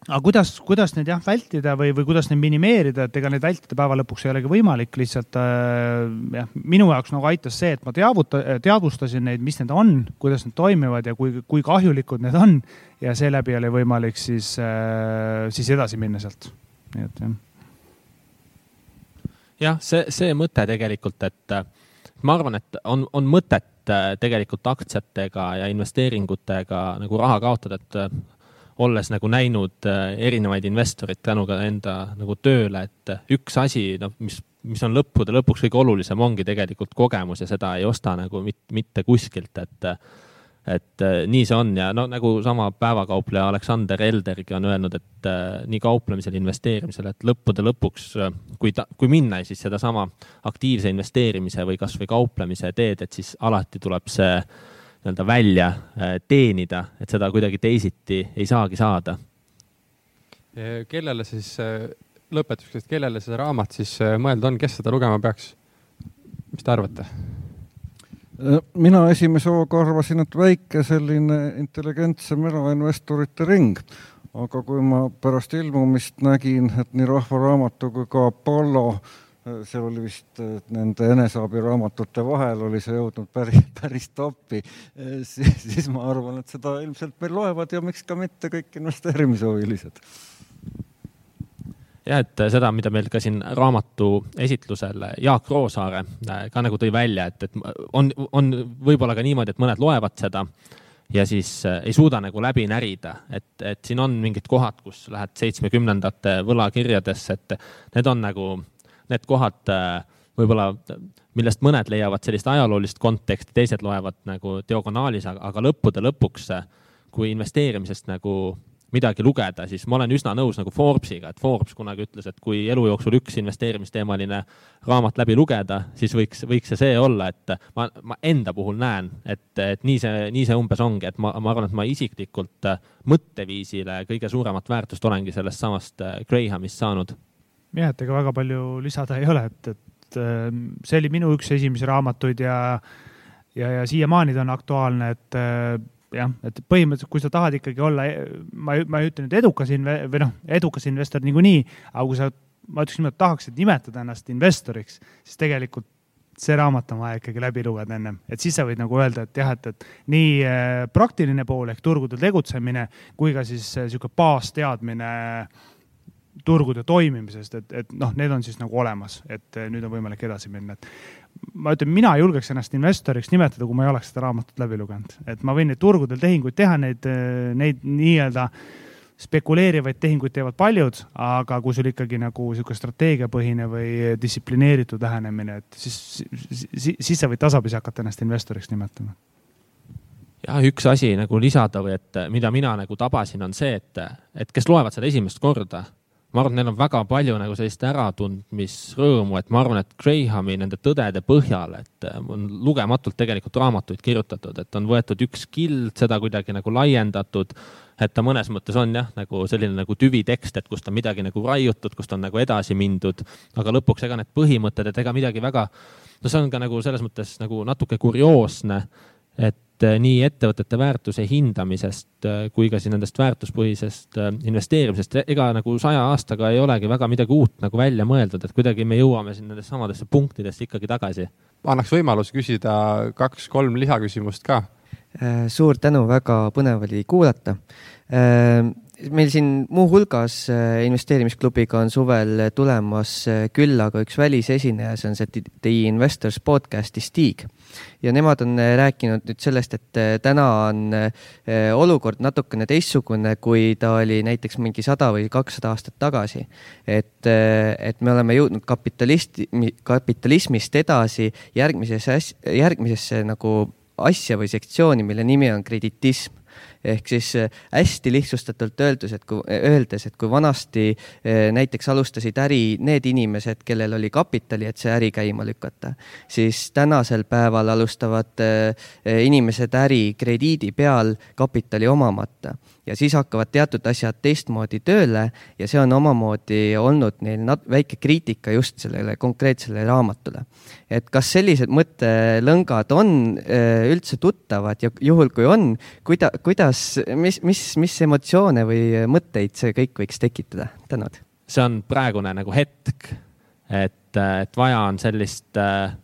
aga kuidas, kuidas neid jah vältida või, või kuidas neid minimeerida, et ega neid vältida päeva lõpuks ei olegi võimalik, lihtsalt äh, jah, minu jaoks nagu aitas see, et ma teavuta-, teadvustasin neid, mis need on, kuidas need toimivad ja kui, kui kahjulikud need on. ja seeläbi oli võimalik siis äh,, siis edasi minna sealt, nii et jah. jah, see, see mõte tegelikult, et ma arvan, et on, on mõtet äh, tegelikult aktsiatega ja investeeringutega nagu raha kaotada, et olles nagu näinud äh, erinevaid investoreid tänu ka enda nagu tööle, et üks asi, noh, mis, mis on lõppude lõpuks kõige olulisem, ongi tegelikult kogemus ja seda ei osta nagu mit, mitte kuskilt, et et äh, nii see on. Ja no nagu sama päevakaupleja Aleksander Eldergi on öelnud, et äh, nii kauplemisel, investeerimisel, et lõppude lõpuks, kui ta, kui minna siis sedasama aktiivse investeerimise või kasvõi kauplemise teed, et siis alati tuleb see äh, nii-öelda välja äh, teenida, et seda kuidagi teisiti ei saagi saada. kellele siis, äh, lõpetuseks, kellele see raamat siis äh, mõeldud on, kes seda lugema peaks? mis te arvate? mina esimese hooga arvasin, et väike selline intelligentsem erainvestorite ring, aga kui ma pärast ilmumist nägin, et nii Rahva Raamatu kui ka Apollo äh, seal oli vist nende eneseabiraamatute vahel oli see jõudnud päris, päris toppi, siis, siis ma arvan, et seda ilmselt meil loevad ja miks ka mitte kõik investeerimishuvilised. jah, et seda, mida meil ka siin raamatu esitlusel Jaak Roosaare ka nagu tõi välja, et, et on, on võib-olla ka niimoodi, et mõned loevad seda ja siis ei suuda nagu läbi närida, et, et siin on mingid kohad, kus lähed seitsmekümnendate võlakirjadesse, et need on nagu need kohad äh, võib-olla, millest mõned leiavad sellist ajaloolist konteksti, teised loevad nagu diagonaalis, aga lõppude lõpuks, äh, kui investeerimisest nagu midagi lugeda, siis ma olen üsna nõus nagu Forbesiga, et Forbes kunagi ütles, et kui elu jooksul üks investeerimisteemaline raamat läbi lugeda, siis võiks, võiks see see olla, et ma, ma enda puhul näen, et, et nii see, nii see umbes ongi, et ma, ma arvan, et ma isiklikult äh, mõtteviisile kõige suuremat väärtust olengi sellest samast Grahamist saanud jah, et ega väga palju lisada ei ole, et, et ähm, see oli minu üks esimesi raamatuid ja, ja, ja siiamaani ta on aktuaalne, et äh, jah, et põhimõtteliselt, kui sa tahad ikkagi olla, ma ei, ma ei ütle nüüd edukas inve- või noh, edukas investor niikuinii, aga kui sa, ma ütleks niimoodi, tahaksid nimetada ennast investoriks, siis tegelikult see raamat on vaja ikkagi läbi lugeda ennem, et siis sa võid nagu öelda, et jah, et, et nii äh, praktiline pool ehk turgudel tegutsemine kui ka siis niisugune äh, baasteadmine äh, turgude toimimisest, et, et noh, need on siis nagu olemas, et eh, nüüd on võimalik edasi minna, et ma ütlen, mina julgeks ennast investoriks nimetada, kui ma ei oleks seda raamatut läbi lugenud, et ma võin neid turgudel tehinguid teha, neid, eh, neid nii-öelda spekuleerivaid tehinguid teevad paljud, aga kui sul ikkagi nagu niisugune strateegiapõhine või distsiplineeritud lähenemine, et siis, siis, siis sa võid tasapisi hakata ennast investoriks nimetama. Jah, üks asi nagu lisada või et mida mina nagu tabasin, on see, et, et kes loevad seda esimest korda ma arvan, et neil on väga palju nagu sellist äratundmisrõõmu, et ma arvan, et Grahami nende tõdede põhjal, et äh, on lugematult tegelikult raamatuid kirjutatud, et on võetud üks kild, seda kuidagi nagu laiendatud et ta mõnes mõttes on jah, nagu selline nagu tüvitekst, et kust on midagi nagu raiutud, kust on nagu edasi mindud, aga lõpuks ega need põhimõtted, et ega midagi väga, no see on ka nagu selles mõttes nagu natuke kurioosne, et äh, nii ettevõtete väärtuse hindamisest äh, kui ka siis nendest väärtuspõhisest äh, investeerimisest, ega nagu saja aastaga ei olegi väga midagi uut nagu välja mõeldud, et kuidagi me jõuame siin nendesse samadesse punktidesse ikkagi tagasi. annaks võimaluse küsida kaks-kolm lisaküsimust ka. suur tänu, väga põnev oli kuulata meil siin muuhulgas äh, investeerimisklubiga on suvel tulemas äh, külla ka üks välisesineja, see on see The Investors podcast'i Stig. ja nemad on äh, rääkinud nüüd sellest, et täna on olukord natukene teistsugune, kui ta oli näiteks mingi sada või kakssada aastat tagasi. et, et me oleme jõudnud kapitalisti, kapitalismist edasi järgmisesse, järgmisesse nagu asja või sektsiooni, mille nimi on kreditism ehk siis äh, hästi lihtsustatult öeldes, et kui, öeldes, et kui vanasti äh, näiteks alustasid äri need inimesed, kellel oli kapitali, et see äri käima lükata, siis tänasel päeval alustavad äh, inimesed äri krediidi peal kapitali omamata ja siis hakkavad teatud asjad teistmoodi tööle ja see on omamoodi olnud neil väike kriitika just sellele konkreetsele raamatule. et kas sellised mõttelõngad on äh, üldse tuttavad ja juhul, kui on, kuida-, kuidas, mis, mis, mis emotsioone või mõtteid see kõik võiks tekitada? tänud. see on praegune nagu hetk, et, et vaja on sellist äh,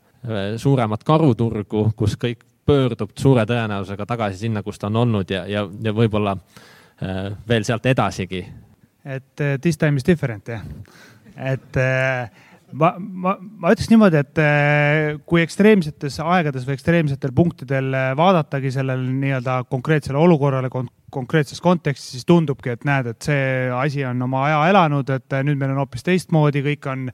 suuremat karuturgu, kus kõik pöördub suure tõenäosusega tagasi sinna, kus ta on olnud ja, ja, ja võib-olla äh, veel sealt edasigi. et uh, this time is different jah, et uh, ma, ma, ma ütleks niimoodi, et uh, kui ekstreemsetes aegades või ekstreemsetel punktidel vaadatagi sellele nii-öelda konkreetsele olukorrale konkreetses kontekstis, siis tundubki, et näed, et see asi on oma aja elanud, et nüüd meil on hoopis teistmoodi, kõik on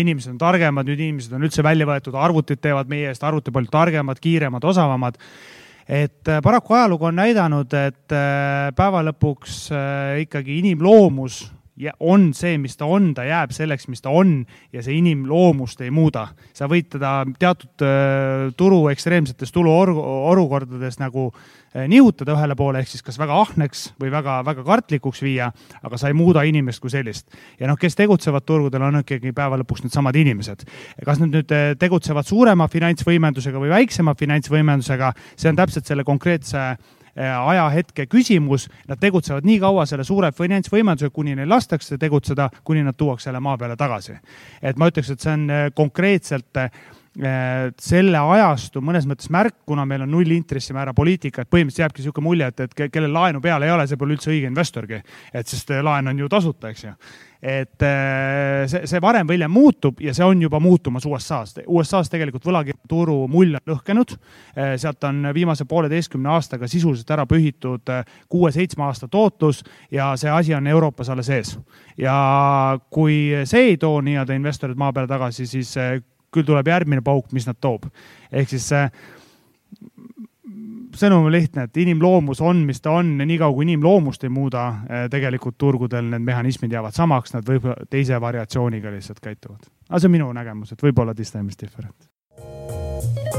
inimesed on targemad, nüüd inimesed on üldse välja võetud, arvutid teevad meie eest arvuti palju targemad, kiiremad, osavamad. Et paraku ajalugu on näidanud, et päeva lõpuks ikkagi inimloomus on see, mis ta on, ta jääb selleks, mis ta on ja see inimloomust ei muuda. sa võid teda teatud äh, turu ekstreemsetes tuluolukordades nagu äh, nihutada ühele poole, ehk siis kas väga ahneks või väga-väga kartlikuks viia, aga sa ei muuda inimest kui sellist. ja noh, kes tegutsevad turgudel, on ikkagi päeva lõpuks needsamad inimesed. kas nad nüüd äh, tegutsevad suurema finantsvõimendusega või väiksema finantsvõimendusega, see on täpselt selle konkreetse ajahetke küsimus. Nad tegutsevad nii kaua selle suure finantsvõimendusega, kuni neil lastakse tegutseda, kuni nad tuuakse jälle maa peale tagasi. et ma ütleks, et see on äh, konkreetselt äh, selle ajastu mõnes mõttes märk, kuna meil on null intressimäära poliitika, et põhimõtteliselt jääbki niisugune mulje, et, et kellel laenu peal ei ole, see pole üldse õige investorgi. et sest laen on ju tasuta, eks ju et äh, see, see varem või hiljem muutub ja see on juba muutumas USA-s. USA-s tegelikult võlakirjaturu mull on lõhkenud. Äh, sealt on viimase pooleteistkümne aastaga sisuliselt ära pühitud äh, kuue-seitsme aasta tootlus ja see asi on Euroopas alles ees. ja kui see ei too nii-öelda investorid maa peale tagasi, siis küll tuleb järgmine pauk, mis nad toob. ehk siis sõnum on lihtne, et inimloomus on, mis ta on ja niikaua kui inimloomust ei muuda, eh, tegelikult turgudel need mehhanismid jäävad samaks, nad võib-olla teise variatsiooniga lihtsalt käituvad. aga see on minu nägemus, et võib-olla this time is different